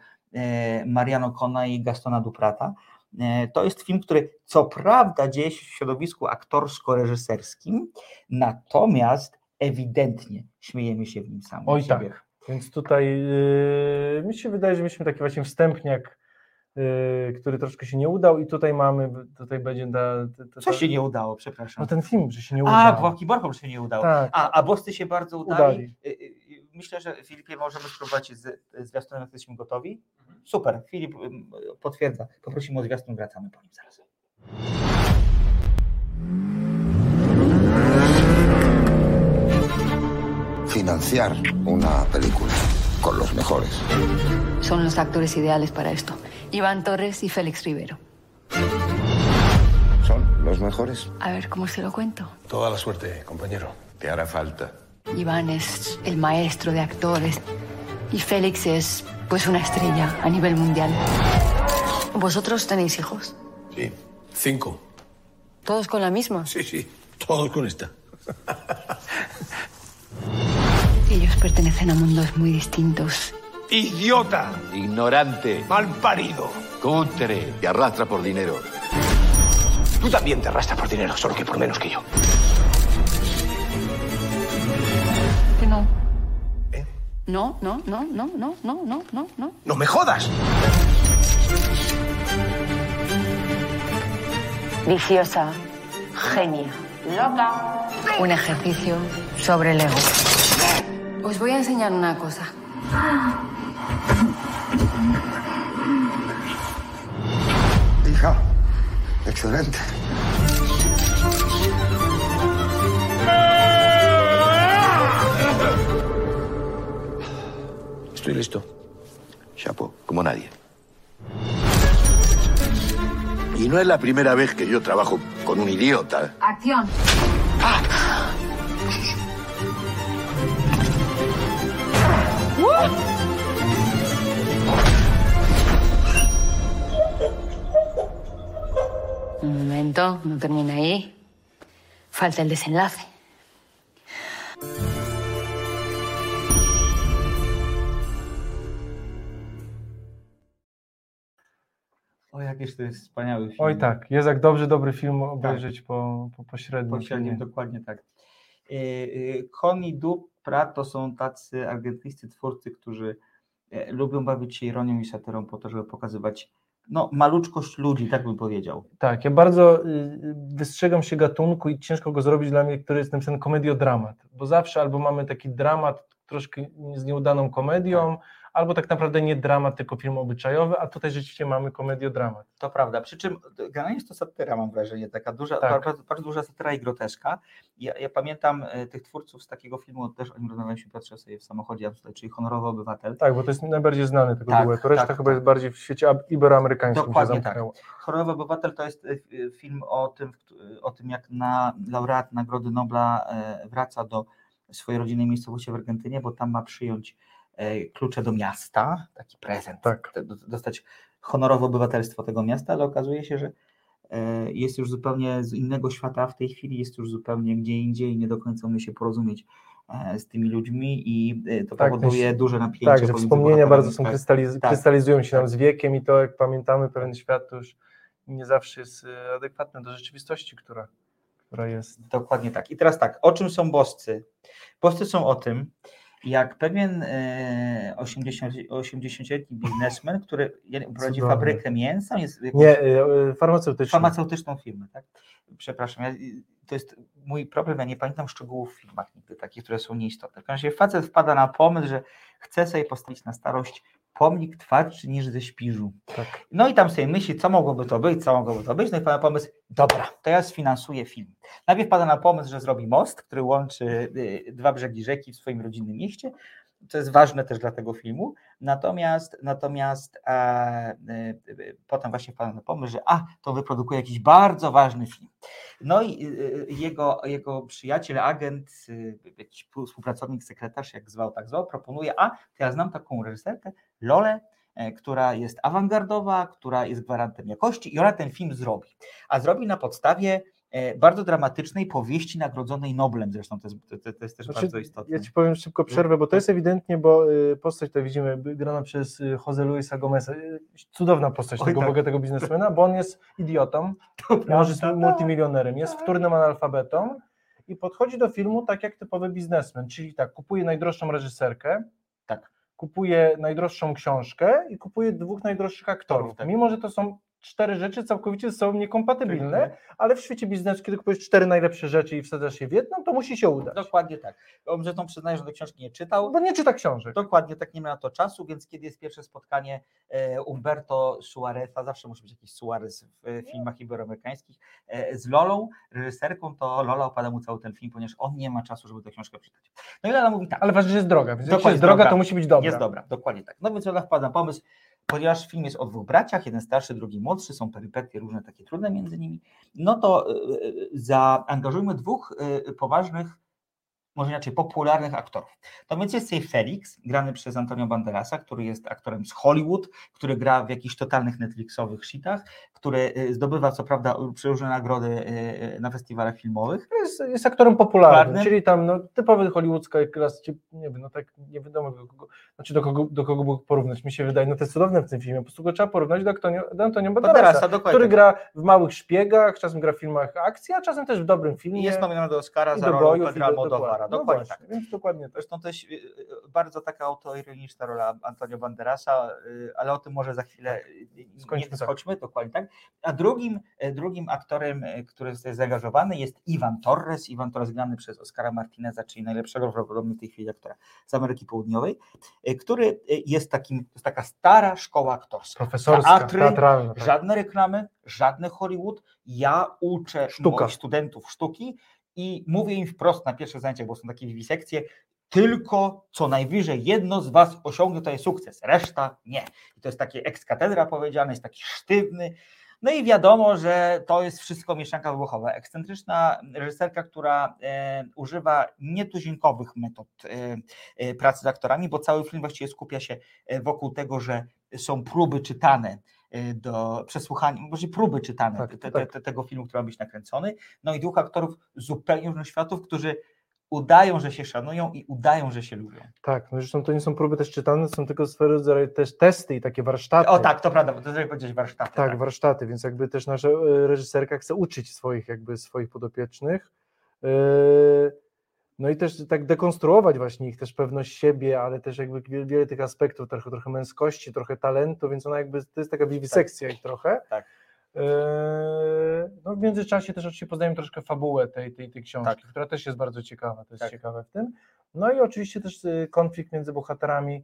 Mariano Cona i Gastona Duprata. E, To jest film, który co prawda dzieje się w środowisku aktorsko-reżyserskim, natomiast ewidentnie śmiejemy się w nim sami. Oj z siebie. tak. Więc tutaj yy, mi się wydaje, że mieliśmy taki właśnie wstępniak, yy, który troszkę się nie udał i tutaj mamy, tutaj będzie ta, ta, ta, Co się nie udało, przepraszam. No ten film, że się nie udał. A, Błaki Borchom się nie udało. Tak. A, a Boscy się bardzo udali. Udali. Y, y, Myślę, że Filipie możemy spróbować z zwiastunem, jak jesteśmy gotowi. Super, Filip ym, potwierdza. Poprosimy o zwiastun, wracamy po nim zaraz. Financiar una película con los mejores. Son los actores ideales para esto. Iván Torres y Félix Rivero. ¿Son los mejores? A ver, ¿cómo se lo cuento? Toda la suerte, compañero. Te hará falta. Iván es el maestro de actores y Félix es pues una estrella a nivel mundial. ¿Vosotros tenéis hijos? Sí. Cinco. ¿Todos con la misma? Sí, sí. Todos con esta. Ellos pertenecen a mundos muy distintos. ¡Idiota! Ignorante, ¡Mal parido! cutre, que arrastra por dinero. Tú también te arrastras por dinero, solo que por menos que yo. No, no, no, no, no, no, no, no, no. ¡No me jodas! Viciosa, genia, loca. Un ejercicio sobre el ego. Os voy a enseñar una cosa. Hija, excelente. Estoy listo. Chapo, como nadie. Y no es la primera vez que yo trabajo con un idiota. Acción. Un momento, no termina ahí. Falta el desenlace. O, jakież to jest wspaniały film. Oj tak, jest jak dobrze dobry film obejrzeć po, po pośrednim Pośrednim, dokładnie tak. Y, y, Connie Dupra to są tacy argentyńscy twórcy, którzy e, lubią bawić się ironią i satyrą po to, żeby pokazywać no, maluczkość ludzi, tak bym powiedział. Tak, ja bardzo y, wystrzegam się gatunku i ciężko go zrobić dla mnie, który jest napisany komediodramat, bo zawsze albo mamy taki dramat troszkę z nieudaną komedią, albo tak naprawdę nie dramat, tylko film obyczajowy, a tutaj rzeczywiście mamy komediodramat. To prawda. Przy czym generalnie jest to satyra, mam wrażenie, taka duża, Tak. bardzo, bardzo duża satyra i groteska. Ja, ja pamiętam e, tych twórców z takiego filmu, też o nim rozmawialiśmy Piotrze sobie w samochodzie, czyli Honorowy Obywatel. Tak, bo to jest najbardziej znany tego Tak, duetu, reszta tak, chyba tak. jest bardziej w świecie iberoamerykańskim Dokładnie się tak. zamknęło. Honorowy Obywatel to jest e, f- film o tym, o tym jak na laureat Nagrody Nobla e, wraca do swojej rodzinnej miejscowości w Argentynie, bo tam ma przyjąć e, klucze do miasta, taki prezent, Tak. dostać honorowe obywatelstwo tego miasta, ale okazuje się, że e, jest już zupełnie z innego świata w tej chwili, jest już zupełnie gdzie indziej i nie do końca umie się porozumieć e, z tymi ludźmi i e, to Tak, powoduje myśl- duże napięcie. Tak, że wspomnienia bardzo są Tak. krystaliz- tak. krystalizują się nam z wiekiem i to, jak pamiętamy, pewien świat to już nie zawsze jest adekwatny do rzeczywistości, która, która jest. Dokładnie tak. I teraz tak, o czym są boscy? Boscy są o tym, jak pewien e, 80 80-letni biznesmen, który prowadzi fabrykę mięsa, jest jakąś Nie, y, y, farmaceutyczny. farmaceutyczną firmę, tak? Przepraszam, ja, to jest mój problem, ja nie pamiętam szczegółów w filmach nigdy, takich, które są nieistotne. W każdym razie facet wpada na pomysł, że chce sobie postawić na starość pomnik twardszy niż ze śpiżu. Tak. No i tam sobie myśli, co mogłoby to być, co mogłoby to być, no i wpada na pomysł, dobra, to ja sfinansuję film. Najpierw pada na pomysł, że zrobi most, który łączy y, dwa brzegi rzeki w swoim rodzinnym mieście, to jest ważne też dla tego filmu, natomiast, natomiast e, y, y, potem właśnie wpada na pomysł, że a, to wyprodukuje jakiś bardzo ważny film. No i y, jego, jego przyjaciel, agent, współpracownik, sekretarz, jak zwał, tak zwał, proponuje, a, ja znam taką reżyserkę, Lolę, e, która jest awangardowa, która jest gwarantem jakości i ona ten film zrobi. A zrobi na podstawie e, bardzo dramatycznej powieści nagrodzonej Noblem, zresztą to jest, to, to jest też Znaczy, bardzo istotne. Ja ci powiem szybko przerwę, bo to jest ewidentnie, bo y, postać to widzimy grana przez y, Jose Luisa Gomeza. y, Cudowna postać Oj, tego tak. bogatego biznesmena, bo on jest idiotą, może jest prawda, multimilionerem, jest wtórnym analfabetą i podchodzi do filmu tak jak typowy biznesmen, czyli tak, kupuje najdroższą reżyserkę, Tak. kupuje najdroższą książkę i kupuje dwóch najdroższych aktorów. Tak. Mimo, że to są cztery rzeczy całkowicie ze sobą niekompatybilne, ale w świecie biznesu, kiedy kupujesz cztery najlepsze rzeczy i wsadzasz je w jedną, to musi się udać. Dokładnie tak. On zresztą przyznaje, że do książki nie czytał. Bo nie czyta książek. Dokładnie tak nie miał na to czasu, więc kiedy jest pierwsze spotkanie e, Umberto Suareza, zawsze musi być jakiś Suarez w e, filmach iberoamerykańskich, e, z Lolą, reżyserką, to Lola opada mu cały ten film, ponieważ on nie ma czasu, żeby tę książkę czytać. No i Lola mówi tak, Ale ważne, że jest droga, więc jak Dokładnie, jest droga, droga. to musi być dobra. jest dobra, dokładnie tak. No więc Lola wpada na pomysł, ponieważ film jest o dwóch braciach, jeden starszy, drugi młodszy, są perypetie różne takie trudne między nimi, no to e, e, zaangażujmy dwóch e, poważnych, może inaczej popularnych aktorów. To więc jest tutaj Felix, grany przez Antonio Banderasa, który jest aktorem z Hollywood, który gra w jakichś totalnych Netflixowych shitach, który e, zdobywa co prawda przeróżne nagrody e, na festiwalach filmowych. Jest, jest aktorem popularnym, Popularnym. czyli tam no, typowy hollywoodzka klas, nie wiem, no tak nie wiadomo do kogo, znaczy do kogo, do kogo mógł porównać, mi się wydaje, no to jest cudowne w tym filmie, po prostu go trzeba porównać do Antonio, do Antonio Banderasa, Banderasa, który gra w małych szpiegach, czasem gra w filmach akcji, a czasem też w dobrym filmie. I jest nominowany do Oscara i za rolę Pedra do- No Dokładnie właśnie, tak. Więc dokładnie tak. Zresztą też y, y, bardzo taka autoironiczna rola Antonio Banderasa, y, ale o tym może za chwilę y, nie Skończmy tak. dokładnie tak. A drugim, drugim aktorem, który jest zaangażowany jest Iwan Torres. Iwan Torres grany przez Oscara Martineza, czyli najlepszego prawdopodobnie w tej chwili aktora z Ameryki Południowej, który jest takim, to jest taka stara szkoła aktorska. Profesorska, Teatry, teatralna. Tak. Żadne reklamy, żadne Hollywood. Ja uczę Sztuka. moich studentów sztuki i mówię im wprost na pierwszych zajęciach, bo są takie wiwisekcje, tylko co najwyżej jedno z was osiągnie jest sukces, reszta nie. I to jest takie ex katedra powiedziane, jest taki sztywny. No i wiadomo, że to jest wszystko mieszanka wybuchowa. Ekscentryczna reżyserka, która e, używa nietuzinkowych metod e, e, pracy z aktorami, bo cały film właściwie skupia się e, wokół tego, że są próby czytane do przesłuchania, może próby czytane Tak, te, tak. te, tego filmu, który ma być nakręcony. No i dwóch aktorów zupełnie różnych światów, którzy udają, że się szanują i udają, że się lubią. Tak, no zresztą to nie są próby też czytane, są tylko swego rodzaju też testy i takie warsztaty. O tak, to prawda, bo to jak powiedzieć warsztaty. Tak, warsztaty, więc jakby też nasza e, reżyserka chce uczyć swoich jakby swoich podopiecznych. e, No i też tak dekonstruować właśnie ich też pewność siebie, ale też jakby wiele, wiele tych aspektów, trochę, trochę męskości, trochę talentu, więc ona jakby to jest taka wiwisekcja ich trochę. Tak. E, No w międzyczasie też oczywiście poznajemy troszkę fabułę tej, tej, tej książki, która też jest bardzo ciekawa, to jest Tak. ciekawe w tym. No i oczywiście też e, konflikt między bohaterami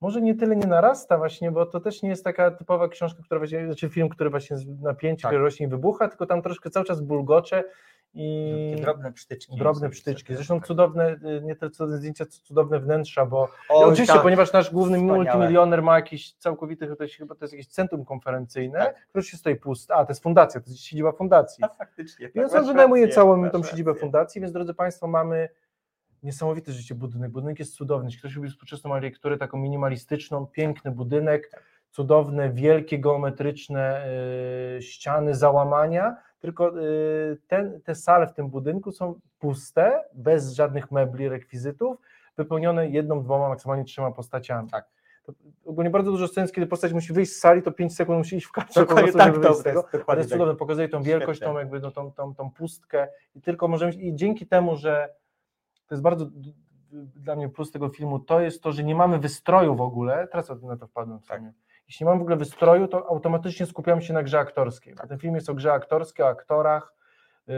może nie tyle nie narasta właśnie, bo to też nie jest taka typowa książka, która właśnie, znaczy film, który właśnie z napięcie, Tak. rośnie i wybucha, tylko tam troszkę cały czas bulgocze i Takie drobne przytyczki. drobne przytyczki. sobie, Zresztą tak. cudowne, y, nie tylko cudowne zdjęcia, co cudowne wnętrza, bo Oj, oczywiście, tak. ponieważ nasz główny Wspaniałe. multimilioner ma jakiś całkowity, to jest, chyba to jest jakieś centrum konferencyjne, Tak. które się stoi puste, a to jest fundacja, to jest siedziba fundacji. A faktycznie. tak, masz on wynajmuje rację, całą tą siedzibę fundacji, więc drodzy Państwo, mamy niesamowity życie budynek. Budynek jest cudowny. Jeśli ktoś lubi współczesną architekturę, taką minimalistyczną, piękny budynek, cudowne, wielkie, geometryczne y, ściany, załamania, tylko y, ten, te sale w tym budynku są puste, bez żadnych mebli, rekwizytów, wypełnione jedną, dwoma, maksymalnie trzema postaciami. Tak. To ogólnie bardzo dużo scen, kiedy postać musi wyjść z sali, to 5 sekund musi iść w kadrze Dokładnie tak, to z tego. jest Ale dokładnie jest tak. cudowne, pokazuje tą wielkość, tą jakby no, tą, tą, tą pustkę i tylko możemy, i dzięki temu, że to jest bardzo dla mnie plus tego filmu, to jest to, że nie mamy wystroju w ogóle, teraz na to wpadłem w Tak. sumie. Jeśli nie mamy w ogóle wystroju, to automatycznie skupiamy się na grze aktorskiej. A ten film jest o grze aktorskiej, o aktorach yy,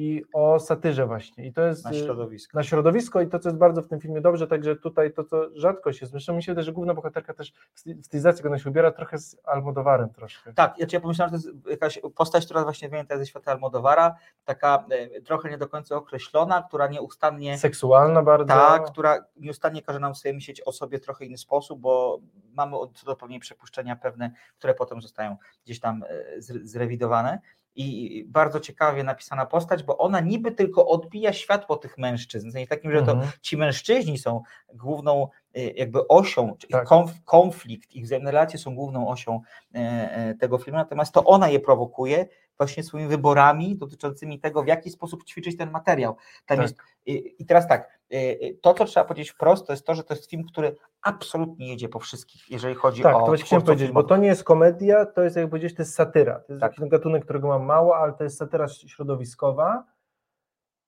i o satyrze właśnie. I to jest Na yy, środowisko. na środowisko i to, co jest bardzo w tym filmie dobrze, także tutaj to, co rzadko się, zresztą mi się wydaje, że główna bohaterka też w styl- w stylizacji, jak ona się ubiera, trochę z Almodowarem troszkę. Tak, ja, ja pomyślałem, że to jest jakaś postać, która właśnie wyjęta ze świata Almodowara, taka e, trochę nie do końca określona, która nieustannie Seksualna bardzo. Tak, która nieustannie każe nam sobie myśleć o sobie trochę inny sposób, bo mamy co do pewnie przypuszczenia pewne, które potem zostają gdzieś tam e, zre- zrewidowane. I bardzo ciekawie napisana postać, bo ona niby tylko odbija światło tych mężczyzn. W sensie takim, że to Mhm. ci mężczyźni są główną e, jakby osią, Tak. konf, konflikt, ich wzajemne relacje są główną osią e, e, tego filmu, natomiast to ona je prowokuje właśnie swoimi wyborami dotyczącymi tego, w jaki sposób ćwiczyć ten materiał. Tam Tak. jest, i, I teraz tak, y, y, to co trzeba powiedzieć wprost, to jest to, że to jest film, który absolutnie jedzie po wszystkich, jeżeli chodzi Tak, o to właśnie chciałem powiedzieć, bo filmowych. to nie jest komedia, to jest jak powiedzieć, to jest satyra. To jest Tak. taki gatunek, którego mam mało, ale to jest satyra środowiskowa.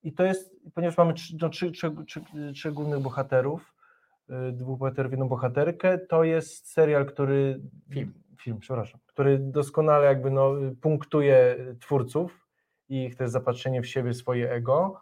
I to jest, ponieważ mamy trzy, no, trzy, trzy, trzy, głównych bohaterów, y, dwóch bohaterów, jedną bohaterkę, to jest serial, który. Film. Film, przepraszam. Który doskonale jakby no, punktuje twórców i ich też zapatrzenie w siebie, swoje ego.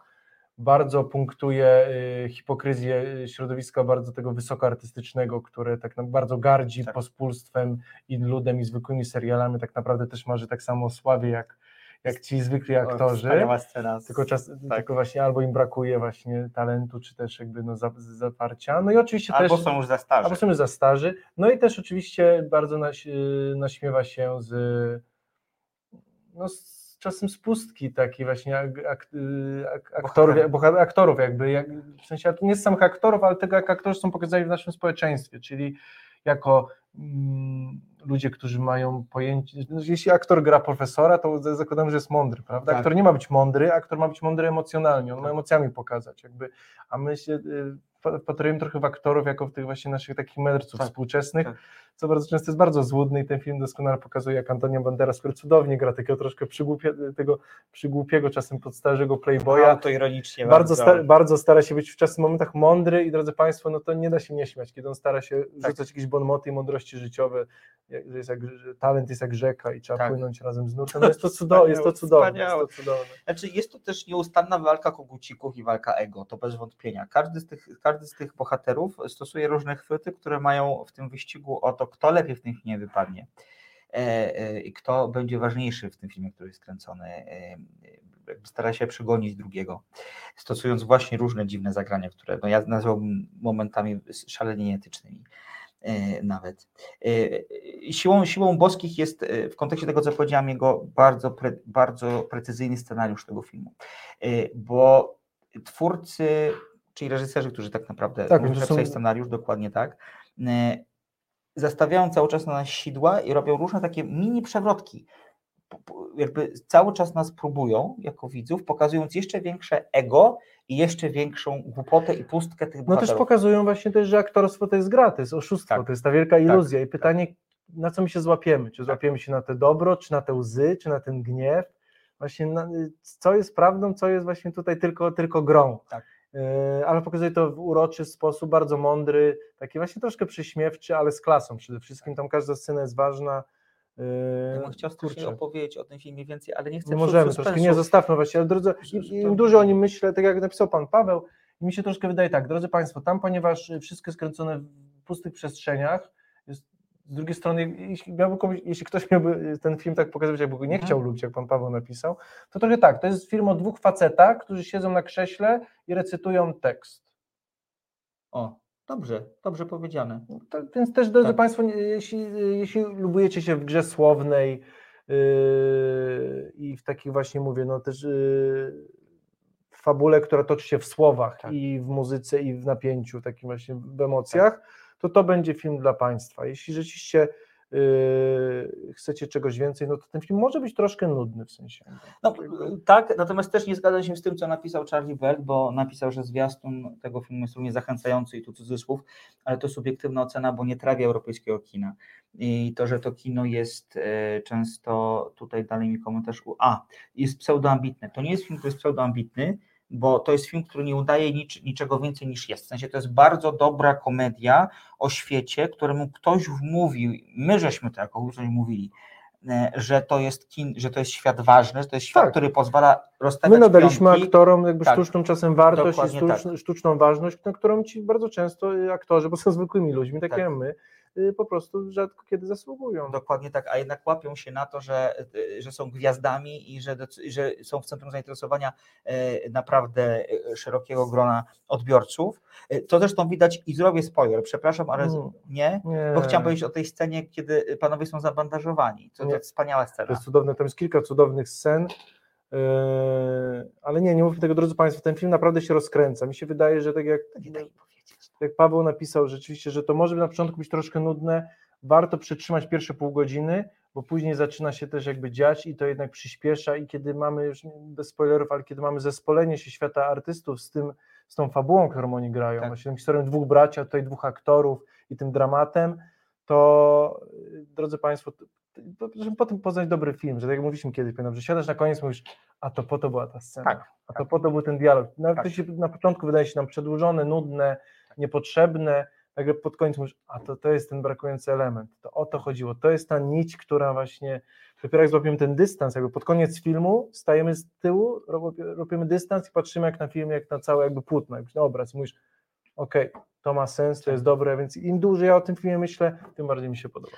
Bardzo punktuje y, hipokryzję y, środowiska bardzo tego wysokoartystycznego, które tak bardzo gardzi Tak. pospólstwem i ludem i zwykłymi serialami, tak naprawdę też marzy tak samo o sławie jak, jak ci zwykli aktorzy. Scena. Tylko, czas, tak. tylko właśnie albo im brakuje właśnie talentu, czy też jakby no za- zaparcia. No i oczywiście Albo też. są już za starzy. Albo są już za starzy. No i też oczywiście bardzo naś, naśmiewa się z, no z czasem z pustki takiej właśnie ak, ak, ak, aktorów, Bohaterów. boha- aktorów jakby, jak, w sensie nie z samych aktorów, ale tego jak aktorzy są pokazani w naszym społeczeństwie, czyli jako ludzie, którzy mają pojęcie, no, jeśli aktor gra profesora, to zakładam, że jest mądry, prawda? Tak. Aktor nie ma być mądry, aktor ma być mądry emocjonalnie, on ma emocjami pokazać, jakby, a my się y, wpatrujemy trochę w aktorów jako w tych właśnie naszych takich mędrców Tak, współczesnych, tak. Co bardzo często jest bardzo złudny i ten film doskonale pokazuje, jak Antonio Banderas, który cudownie gra takiego troszkę przygłupie, tego przygłupiego, czasem podstarzego playboya, to ironicznie bardzo, sta, bardzo stara się być w czasnych momentach mądry i drodzy Państwo, no to nie da się nie śmiać, kiedy on stara się Tak. rzucać jakieś bonmoty i mądrości życiowe, że jest jak, talent jest jak rzeka i trzeba Tak. płynąć razem z nurtem, no jest to, cudo, jest to cudowne, jest to cudowne. Znaczy jest to też nieustanna walka kogucików i walka ego, to bez wątpienia. Każdy z tych, każdy z tych bohaterów stosuje różne chwyty, które mają w tym wyścigu o to, kto lepiej w tym filmie wypadnie e, e, i kto będzie ważniejszy w tym filmie, który jest kręcony. e, Stara się przegonić drugiego, stosując właśnie różne dziwne zagrania, które no ja nazwałbym momentami szalenie nieetycznymi e, nawet. Siłą, siłą boskich jest w kontekście tego, co powiedziałam, jego bardzo, pre, bardzo precyzyjny scenariusz tego filmu. Bo twórcy, czyli reżyserzy, którzy tak naprawdę Tak, muszą są- scenariusz, dokładnie tak, zastawiają cały czas na nas sidła i robią różne takie mini przewrotki. Jakby cały czas nas próbują, jako widzów, pokazując jeszcze większe ego i jeszcze większą głupotę i pustkę tych No też bohaterów. pokazują właśnie też, że aktorstwo to jest gra, to jest oszustwo, Tak. to jest ta wielka iluzja i pytanie, na co my się złapiemy, Tak. czy złapiemy się na te dobro, czy na te łzy, czy na ten gniew, właśnie na, co jest prawdą, co jest właśnie tutaj tylko, tylko grą. Tak. E, Ale pokazuje to w uroczy sposób, bardzo mądry, taki właśnie troszkę przyśmiewczy, ale z klasą przede wszystkim. Tam każda scena jest ważna. E, Ja bym chciał kurczę. opowiedzieć o tym filmie więcej, ale nie chcę Nie psuć możemy, troszkę nie zostawmy właśnie, ale drodzy, im, dużo o nim myślę, tak jak napisał pan Paweł, mi się troszkę wydaje tak, drodzy Państwo, tam ponieważ wszystko jest kręcone w pustych przestrzeniach, z drugiej strony, jeśli, komuś, jeśli ktoś miałby ten film tak pokazywać, jakby go nie Mhm. chciał lubić, jak pan Paweł napisał, to trochę tak, to jest film o dwóch facetach, którzy siedzą na krześle i recytują tekst. O, dobrze, dobrze powiedziane. No To, więc też, drodzy Tak. Państwo, jeśli, jeśli lubujecie się w grze słownej yy, i w takiej właśnie, mówię, no też yy, w fabule, która toczy się w słowach Tak. i w muzyce i w napięciu, takim właśnie w emocjach, to to będzie film dla Państwa. Jeśli rzeczywiście yy, chcecie czegoś więcej, no to ten film może być troszkę nudny w sensie. No, tak, natomiast też nie zgadzam się z tym, co napisał Charlie Berg, bo napisał, że zwiastun tego filmu jest równie zachęcający i tu cudzysłów, ale to subiektywna ocena, bo nie trawi europejskiego kina. I to, że to kino jest e, często, tutaj dalej mi komentarz, a, jest pseudoambitne. To nie jest film, który jest pseudoambitny, bo to jest film, który nie udaje nic, niczego więcej niż jest. W sensie to jest bardzo dobra komedia o świecie, któremu ktoś wmówił, my żeśmy to jako ludzie mówili, e, że to jest kin, że to jest świat ważny, że to jest świat, Tak. który pozwala rozstawiać My nadaliśmy pionki. aktorom jakby Tak. sztuczną czasem wartość i Dokładnie sztuczną, sztuczną ważność, na którą ci bardzo często aktorzy, bo są zwykłymi ludźmi, tak, Tak. jak my, po prostu rzadko kiedy zasługują. Dokładnie tak, a jednak łapią się na to, że, y, że są gwiazdami i że, że są w centrum zainteresowania e, naprawdę szerokiego grona odbiorców. To zresztą widać i zrobię spoiler, przepraszam, ale z- Mm. nie, Nie. bo chciałem powiedzieć o tej scenie, kiedy panowie są zabandażowani. To, to Nie. jest wspaniała To scena. jest cudowne, tam jest kilka cudownych scen, yy, ale nie, nie mówmy tego, drodzy Państwo, ten film naprawdę się rozkręca. Mi się wydaje, że tak jak, Nie. Jak Paweł napisał rzeczywiście, że to może na początku być troszkę nudne, warto przytrzymać pierwsze pół godziny, bo później zaczyna się też jakby dziać i to jednak przyspiesza i kiedy mamy, już bez spoilerów, ale kiedy mamy zespolenie się świata artystów z tym, z tą fabułą, którą oni grają, Tak. właśnie tą historią dwóch braci, a tutaj dwóch aktorów i tym dramatem, to y, drodzy Państwo, żeby potem poznać dobry film, że tak jak mówiliśmy kiedyś, pamiętam, że siadasz na koniec mówisz, a to po to była ta scena, Tak, a to po to był ten dialog. Nawet Tak. to się na początku wydaje się nam przedłużone, nudne, niepotrzebne, nagle pod koniec mówisz, a to, to jest ten brakujący element, to o to chodziło, to jest ta nić, która właśnie, dopiero jak złapiemy ten dystans, jakby pod koniec filmu stajemy z tyłu, rob- robimy dystans i patrzymy jak na film, jak na całe jakby płótno, jak na obraz i mówisz, okej, to ma sens, to jest dobre, więc im dłużej ja o tym filmie myślę, tym bardziej mi się podoba.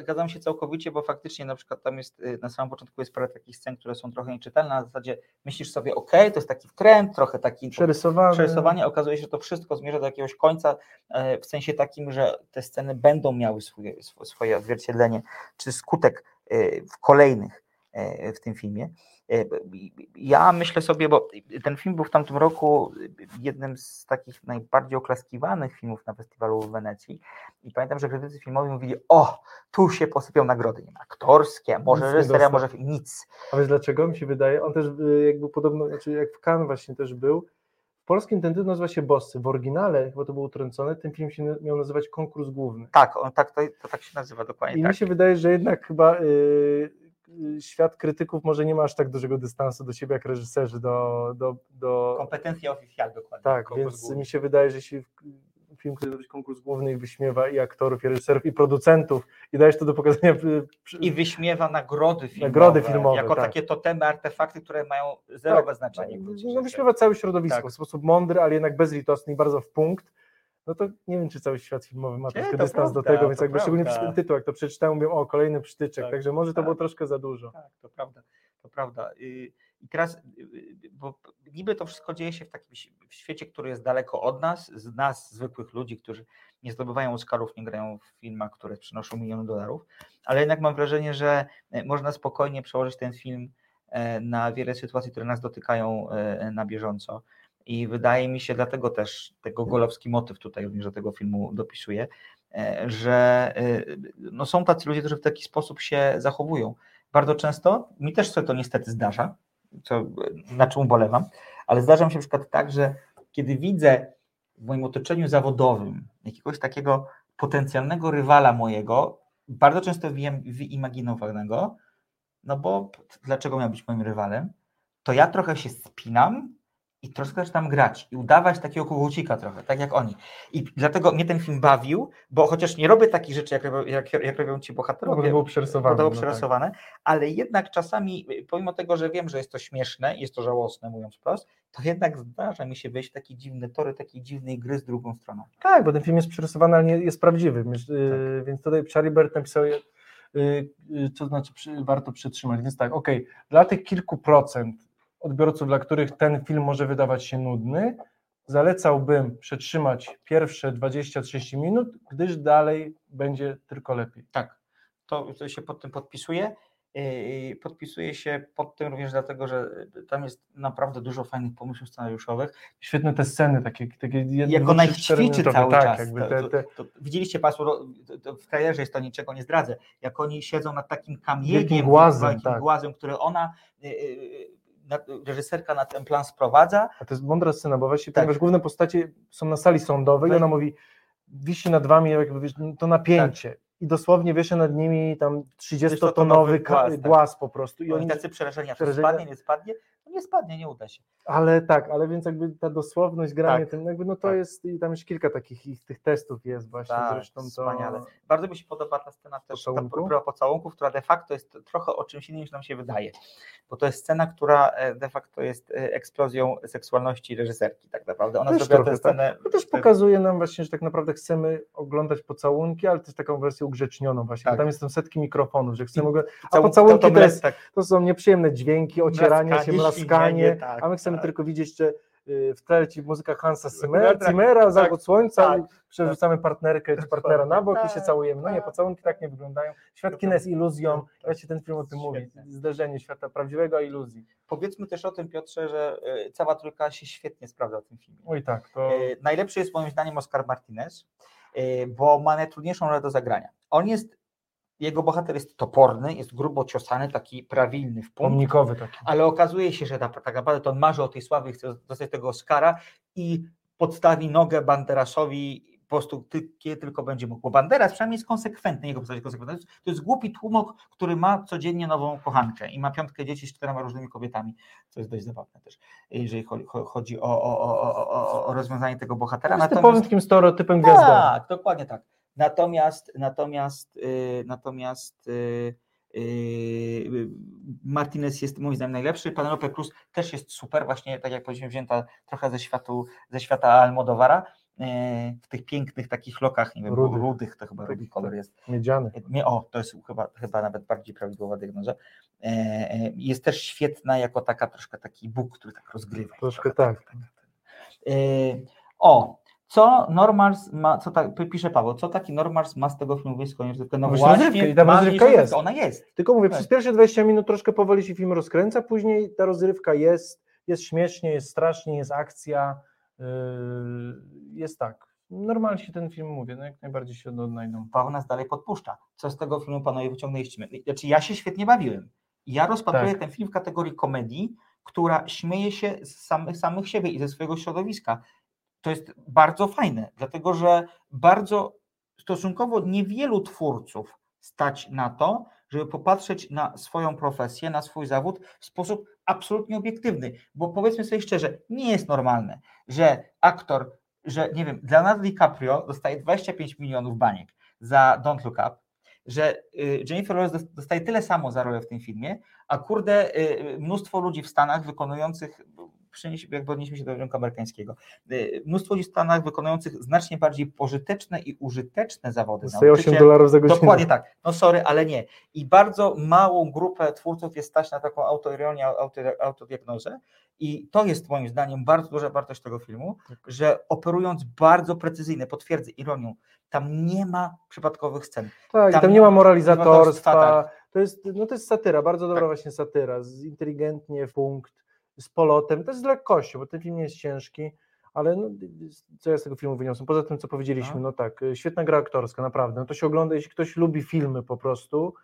Zgadzam się całkowicie, bo faktycznie na przykład tam jest y, na samym początku jest parę takich scen, które są trochę nieczytelne, na zasadzie myślisz sobie, ok, to jest taki trend, trochę taki Przerysowane. przerysowanie, okazuje się, że to wszystko zmierza do jakiegoś końca, e, w sensie takim, że te sceny będą miały swoje, swo- swoje odzwierciedlenie, czy skutek e, w kolejnych e, w tym filmie. E, Ja myślę sobie, bo ten film był w tamtym roku jednym z takich najbardziej oklaskiwanych filmów na festiwalu w Wenecji i pamiętam, że krytycy filmowi mówili, o, tu się posypią nagrody, nie wiem, aktorskie, może reżyseria, może nic. A wiesz dlaczego mi się wydaje? On też y, jakby podobno, znaczy jak w Cannes właśnie też był, w polskim ten tytuł nazywa się Bossy, w oryginale, chyba to było utrącone, ten film się miał nazywać Konkurs Główny. Tak, on, tak to, to tak się nazywa dokładnie. I tak. mi się wydaje, że jednak chyba y, y, świat krytyków może nie ma aż tak dużego dystansu do siebie jak reżyserzy, do, do, do, Kompetencja oficjal dokładnie. Tak, konkurs więc główny. mi się wydaje, że jeśli film, który robi konkurs główny i wyśmiewa i aktorów, i reżyserów, i producentów i dajesz to do pokazania I wyśmiewa nagrody filmowe. Nagrody filmowe, Jako tak. takie totemy, artefakty, które mają zerowe Tak, znaczenie. no, wyśmiewa całe środowisko Tak. w sposób mądry, ale jednak bezlitosny i bardzo w punkt, no to nie wiem, czy cały świat filmowy ma troszkę to dystans do prawda, tego, więc to jakby szczególnie prawda. ten tytuł, jak to przeczytałem, mówię, o, kolejny przytyczek, Tak, także może to tak. było troszkę za dużo. Tak, to prawda. To prawda. Y, I teraz, y, y, bo niby to wszystko dzieje się w takim w świecie, który jest daleko od nas, z nas, zwykłych ludzi, którzy nie zdobywają Oscarów, nie grają w filmach, które przynoszą miliony dolarów, ale jednak mam wrażenie, że e, można spokojnie przełożyć ten film e, na wiele sytuacji, które nas dotykają e, na bieżąco. I wydaje mi się, dlatego też tego golowski motyw tutaj również do tego filmu dopisuje, że e, no są tacy ludzie, którzy w taki sposób się zachowują. Bardzo często, mi też się to niestety zdarza, co, e, na czym ubolewam, ale zdarza mi się na przykład tak, że kiedy widzę w moim otoczeniu zawodowym jakiegoś takiego potencjalnego rywala mojego, bardzo często wyimaginowanego, no bo dlaczego miał być moim rywalem, to ja trochę się spinam i troszkę zaczynam grać i udawać takiego kogucika trochę, tak jak oni. I dlatego mnie ten film bawił, bo chociaż nie robię takich rzeczy, jak robią, jak, jak robią ci No, bohaterowie, bo to było przerysowane. było no tak. przerysowane, ale jednak czasami, y, pomimo tego, że wiem, że jest to śmieszne, jest to żałosne, mówiąc wprost, to jednak zdarza mi się wejść w taki dziwny tory, takiej dziwnej gry z drugą stroną. Tak, bo ten film jest przerysowany, ale nie jest prawdziwy, więc, Tak. więc tutaj Charlie Bird napisał, yy, yy, co znaczy przy, warto przytrzymać, więc tak, okej, dla tych kilku procent odbiorców, dla których ten film może wydawać się nudny, zalecałbym przetrzymać pierwsze 20-30 minut, gdyż dalej będzie tylko lepiej. Tak, to, to się pod tym podpisuje. Yy, Podpisuje się pod tym również dlatego, że y, tam jest naprawdę dużo fajnych pomysłów scenariuszowych. Świetne te sceny, takie, takie jedno, Jak ona ich ćwiczy cały tak, czas. Jakby to, te, to, te, to, widzieliście Państwo, no, w trailerze jest to niczego nie zdradzę, jak oni siedzą nad takim kamieniem, Wielkim głazem, tak. głazem ona, y, y, na, reżyserka na ten plan sprowadza, A to jest mądra scena, bo właśnie, Tak. ponieważ główne postacie są na sali sądowej i Tak. ona mówi, wisi nad wami jakby, wiesz, to napięcie. Tak. I dosłownie wiesz nad nimi tam 30-tonowy 30-tonowy ka- głaz, głaz, tak. po prostu. I I oni oni, tacy przerażeni, a to przerażenia- spadnie, nie spadnie, no nie spadnie, nie uda się. ale tak, ale więc jakby ta dosłowność granie Tak. tym, jakby no to Tak. jest, i tam już kilka takich ich, tych testów jest właśnie, Tak, zresztą to... wspaniale. Bardzo mi się podoba ta scena też, ta Pocałunku? próba pocałunku, która de facto jest trochę o czymś innym niż nam się wydaje, bo to jest scena, która e, de facto jest e, eksplozją seksualności reżyserki tak naprawdę. Ona Też zrobiła tę trochę, scenę... To też w- pokazuje nam właśnie, że tak naprawdę chcemy oglądać pocałunki, ale też taką wersję ugrzecznioną właśnie, Tak. tam jest tam setki mikrofonów, że chcemy I a pocałunki to- to to jest tak. to są nieprzyjemne dźwięki, ocieranie się, Mlaskanie, ślinienie, tak, a my chcemy tak. tylko widzieć, że y, w tle ci muzyka Hansa Zimmera, Tak, tak, Zimmera zachód słońca tak, i przerzucamy partnerkę czy partnera na bok i się tak, całujemy. No nie, tak, pocałunki tak nie wyglądają. Świat kina jest iluzją, właśnie ten film o tym mówi, zderzenie świata prawdziwego a iluzji. Powiedzmy też o tym, Piotrze, że e, cała trójka się świetnie sprawdza w tym filmie. Oj tak, to E, Najlepszy jest moim zdaniem Oscar Martinez, bo ma najtrudniejszą rolę do zagrania. On jest, jego bohater jest toporny, jest grubo ciosany, taki prawilny w punkt, pomnikowy taki. ale okazuje się, że ta, tak naprawdę to on marzy o tej sławie, chce dostać tego Oscara i podstawi nogę Banderasowi po prostu kiedy tylko będzie mógł. Bo Banderas przynajmniej jest konsekwentny, jego postać jest konsekwentna. To jest- głupi tłumok, który ma codziennie nową kochankę i ma piątkę dzieci z czterema różnymi kobietami, co jest dość zabawne też, jeżeli chodzi, o, o, o, o, rozwiązanie tego bohatera. jest typowym takim stereotypem gwiazdora. Tak, dokładnie tak. Natomiast, natomiast, yy, natomiast yy, yy, Martinez jest moim zdaniem najlepszy. Penelope Cruz też jest super, właśnie tak jak powiedziałem, wzięta trochę ze, światu, ze świata Almodovara. yy, W tych pięknych takich lokach, nie wiem, Rudych. rudych, to chyba rudy kolor jest. Miedziany. O, to jest chyba, chyba nawet bardziej prawidłowa diagnoza. E, e, Jest też świetna jako taka troszkę taki Bóg, który tak rozgrywa. Troszkę tak. E, O, co Normals ma, co tak, pisze Paweł, co taki Normals ma z tego filmu wyjść rozrywkę? No Właśnie rozrywkę i ta ma rozrywka mieć jest. Ona jest. Tylko mówię, Tak. przez pierwsze 20 minut troszkę powoli się film rozkręca, później ta rozrywka jest, jest śmiesznie, jest strasznie, jest akcja, yy, jest tak. Normalnie się ten film mówię, no jak najbardziej się odnajdą. Paweł nas dalej podpuszcza. Co z tego filmu panowie wyciągnęliście? Znaczy ja się świetnie bawiłem. Ja rozpatruję Tak. ten film w kategorii komedii, która śmieje się z samych, samych siebie i ze swojego środowiska. To jest bardzo fajne, dlatego że bardzo stosunkowo niewielu twórców stać na to, żeby popatrzeć na swoją profesję, na swój zawód w sposób absolutnie obiektywny. Bo powiedzmy sobie szczerze, nie jest normalne, że aktor, że nie wiem, Leonardo DiCaprio dostaje 25 milionów baniek za Don't Look Up, że y, Jennifer Lawrence dos- dostaje tyle samo za rolę w tym filmie, a kurde, y, mnóstwo ludzi w Stanach wykonujących, przenieś- jakby odnieśmy się do rynku amerykańskiego, y, mnóstwo ludzi w Stanach wykonujących znacznie bardziej pożyteczne i użyteczne zawody. Dostaje 8 Nauczyciel- dolarów za godzinę. Dokładnie tak. No sorry, ale nie. I bardzo małą grupę twórców jest stać na taką autoironię, auto, autodiagnozę i to jest moim zdaniem bardzo duża wartość tego filmu, Tak. że operując bardzo precyzyjnie, potwierdzę ironią, tam nie ma przypadkowych scen. Tak, Tam tam nie ma moralizatorstwa. To jest, no to jest satyra, bardzo dobra Tak. właśnie satyra, inteligentnie w punkt, z polotem, też z lekkością, bo ten film nie jest ciężki, ale no, co ja z tego filmu wyniosłem? Poza tym, co powiedzieliśmy, No. no tak, y, świetna gra aktorska, naprawdę. No to się ogląda, jeśli ktoś lubi filmy po prostu,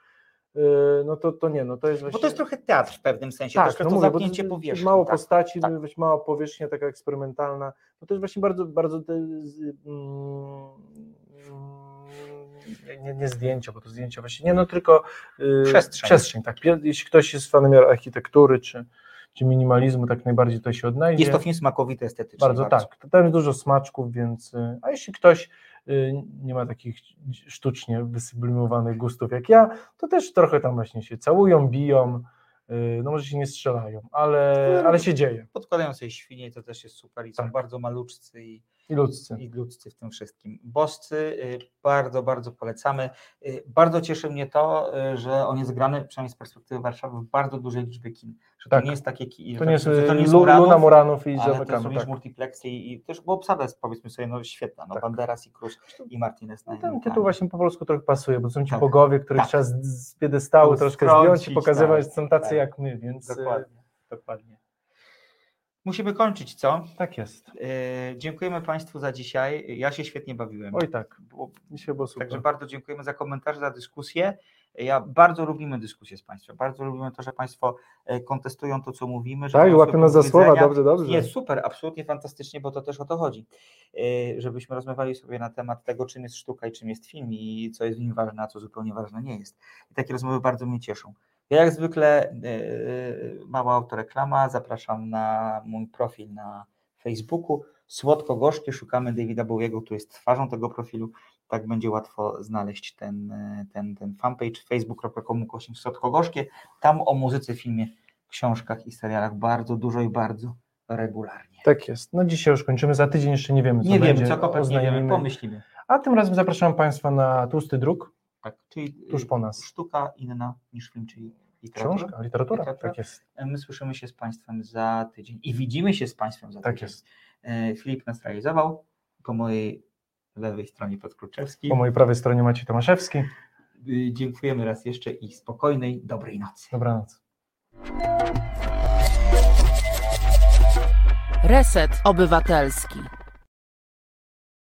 y, no to, to nie, no to jest Bo właśnie... to jest trochę teatr w pewnym sensie, tak, no to mówię, bo zamknięcie to- to powierzchni. Mało tak. postaci, tak. mała powierzchnia, taka eksperymentalna. No to jest właśnie bardzo, bardzo te, z, mm, nie, nie zdjęcia, bo to zdjęcia właśnie, nie no tylko y, Przestrzeń. przestrzeń tak. Jeśli ktoś jest fanem architektury czy, czy minimalizmu, tak najbardziej to się odnajdzie. Jest to film smakowity estetycznie. bardzo, tak. To Tam jest dużo smaczków, więc y, a jeśli ktoś y, nie ma takich sztucznie wysublimowanych gustów jak ja, to też trochę tam właśnie się całują, biją, y, no może się nie strzelają, ale, ale się dzieje. Podkładają sobie świnie, to też jest super i są Tak. bardzo maluczcy i, I ludzcy. i ludzcy w tym wszystkim. Boscy y, bardzo, bardzo polecamy. Y, Bardzo cieszy mnie to, y, że on jest grany, przynajmniej z perspektywy Warszawy, w bardzo dużej liczbie kin. Że Tak. to nie jest takie ki- To nie jest, to nie jest Muranów, Luna Muranów i ale to zamykamy. również Tak. multiplexy i, też, bo obsada jest powiedzmy sobie no, świetna, no, Tak. Banderas i Cruz i Martinez. No, ten tytuł właśnie po polsku trochę pasuje, bo są ci Tak. bogowie, których Tak. trzeba z, piedestału troszkę zdjąć i pokazywać, tak, że są tacy tak. jak my, więc Dokładnie, dokładnie. Musimy kończyć, co? tak jest. Yy, dziękujemy Państwu za dzisiaj. Ja się świetnie bawiłem. Oj tak, Było- dzisiaj było super. Także bardzo dziękujemy za komentarze, za dyskusję. Ja bardzo lubimy dyskusję z Państwem. Bardzo lubimy to, że Państwo e, kontestują to, co mówimy. że tak, łapią nas za słowa, dobrze, dobrze. Jest super, absolutnie fantastycznie, bo to też o to chodzi. E, Żebyśmy rozmawiali sobie na temat tego, czym jest sztuka i czym jest film i co jest w nim ważne, a co zupełnie ważne nie jest. I takie rozmowy bardzo mnie cieszą. Ja jak zwykle, e, mała autoreklama, zapraszam na mój profil na Facebooku. Słodko-gorzkie, szukamy Davida Bowiego, który jest twarzą tego profilu. Tak będzie łatwo znaleźć ten, ten, ten fanpage facebook.com kośnik słodko-gorzkie. Tam o muzyce, filmie, książkach i serialach bardzo dużo i bardzo regularnie. Tak jest. No dzisiaj już kończymy, za tydzień jeszcze nie wiemy, co Nie będzie. wiemy, co kompletnie nie wiemy, pomyślimy. A tym razem zapraszam Państwa na tłusty druk, Tak, czyli tuż po nas. sztuka inna niż film, czyli literatura. Książka, literatura, Literatura. tak jest. My słyszymy się z Państwem za tydzień i widzimy się z Państwem za Tak tydzień. jest. E, Filip nas realizował. Po mojej lewej stronie Piotr Kruczewski. Po mojej prawej stronie Maciej Tomaszewski. Y, Dziękujemy raz jeszcze i spokojnej, dobrej nocy. Dobranoc. Reset Obywatelski.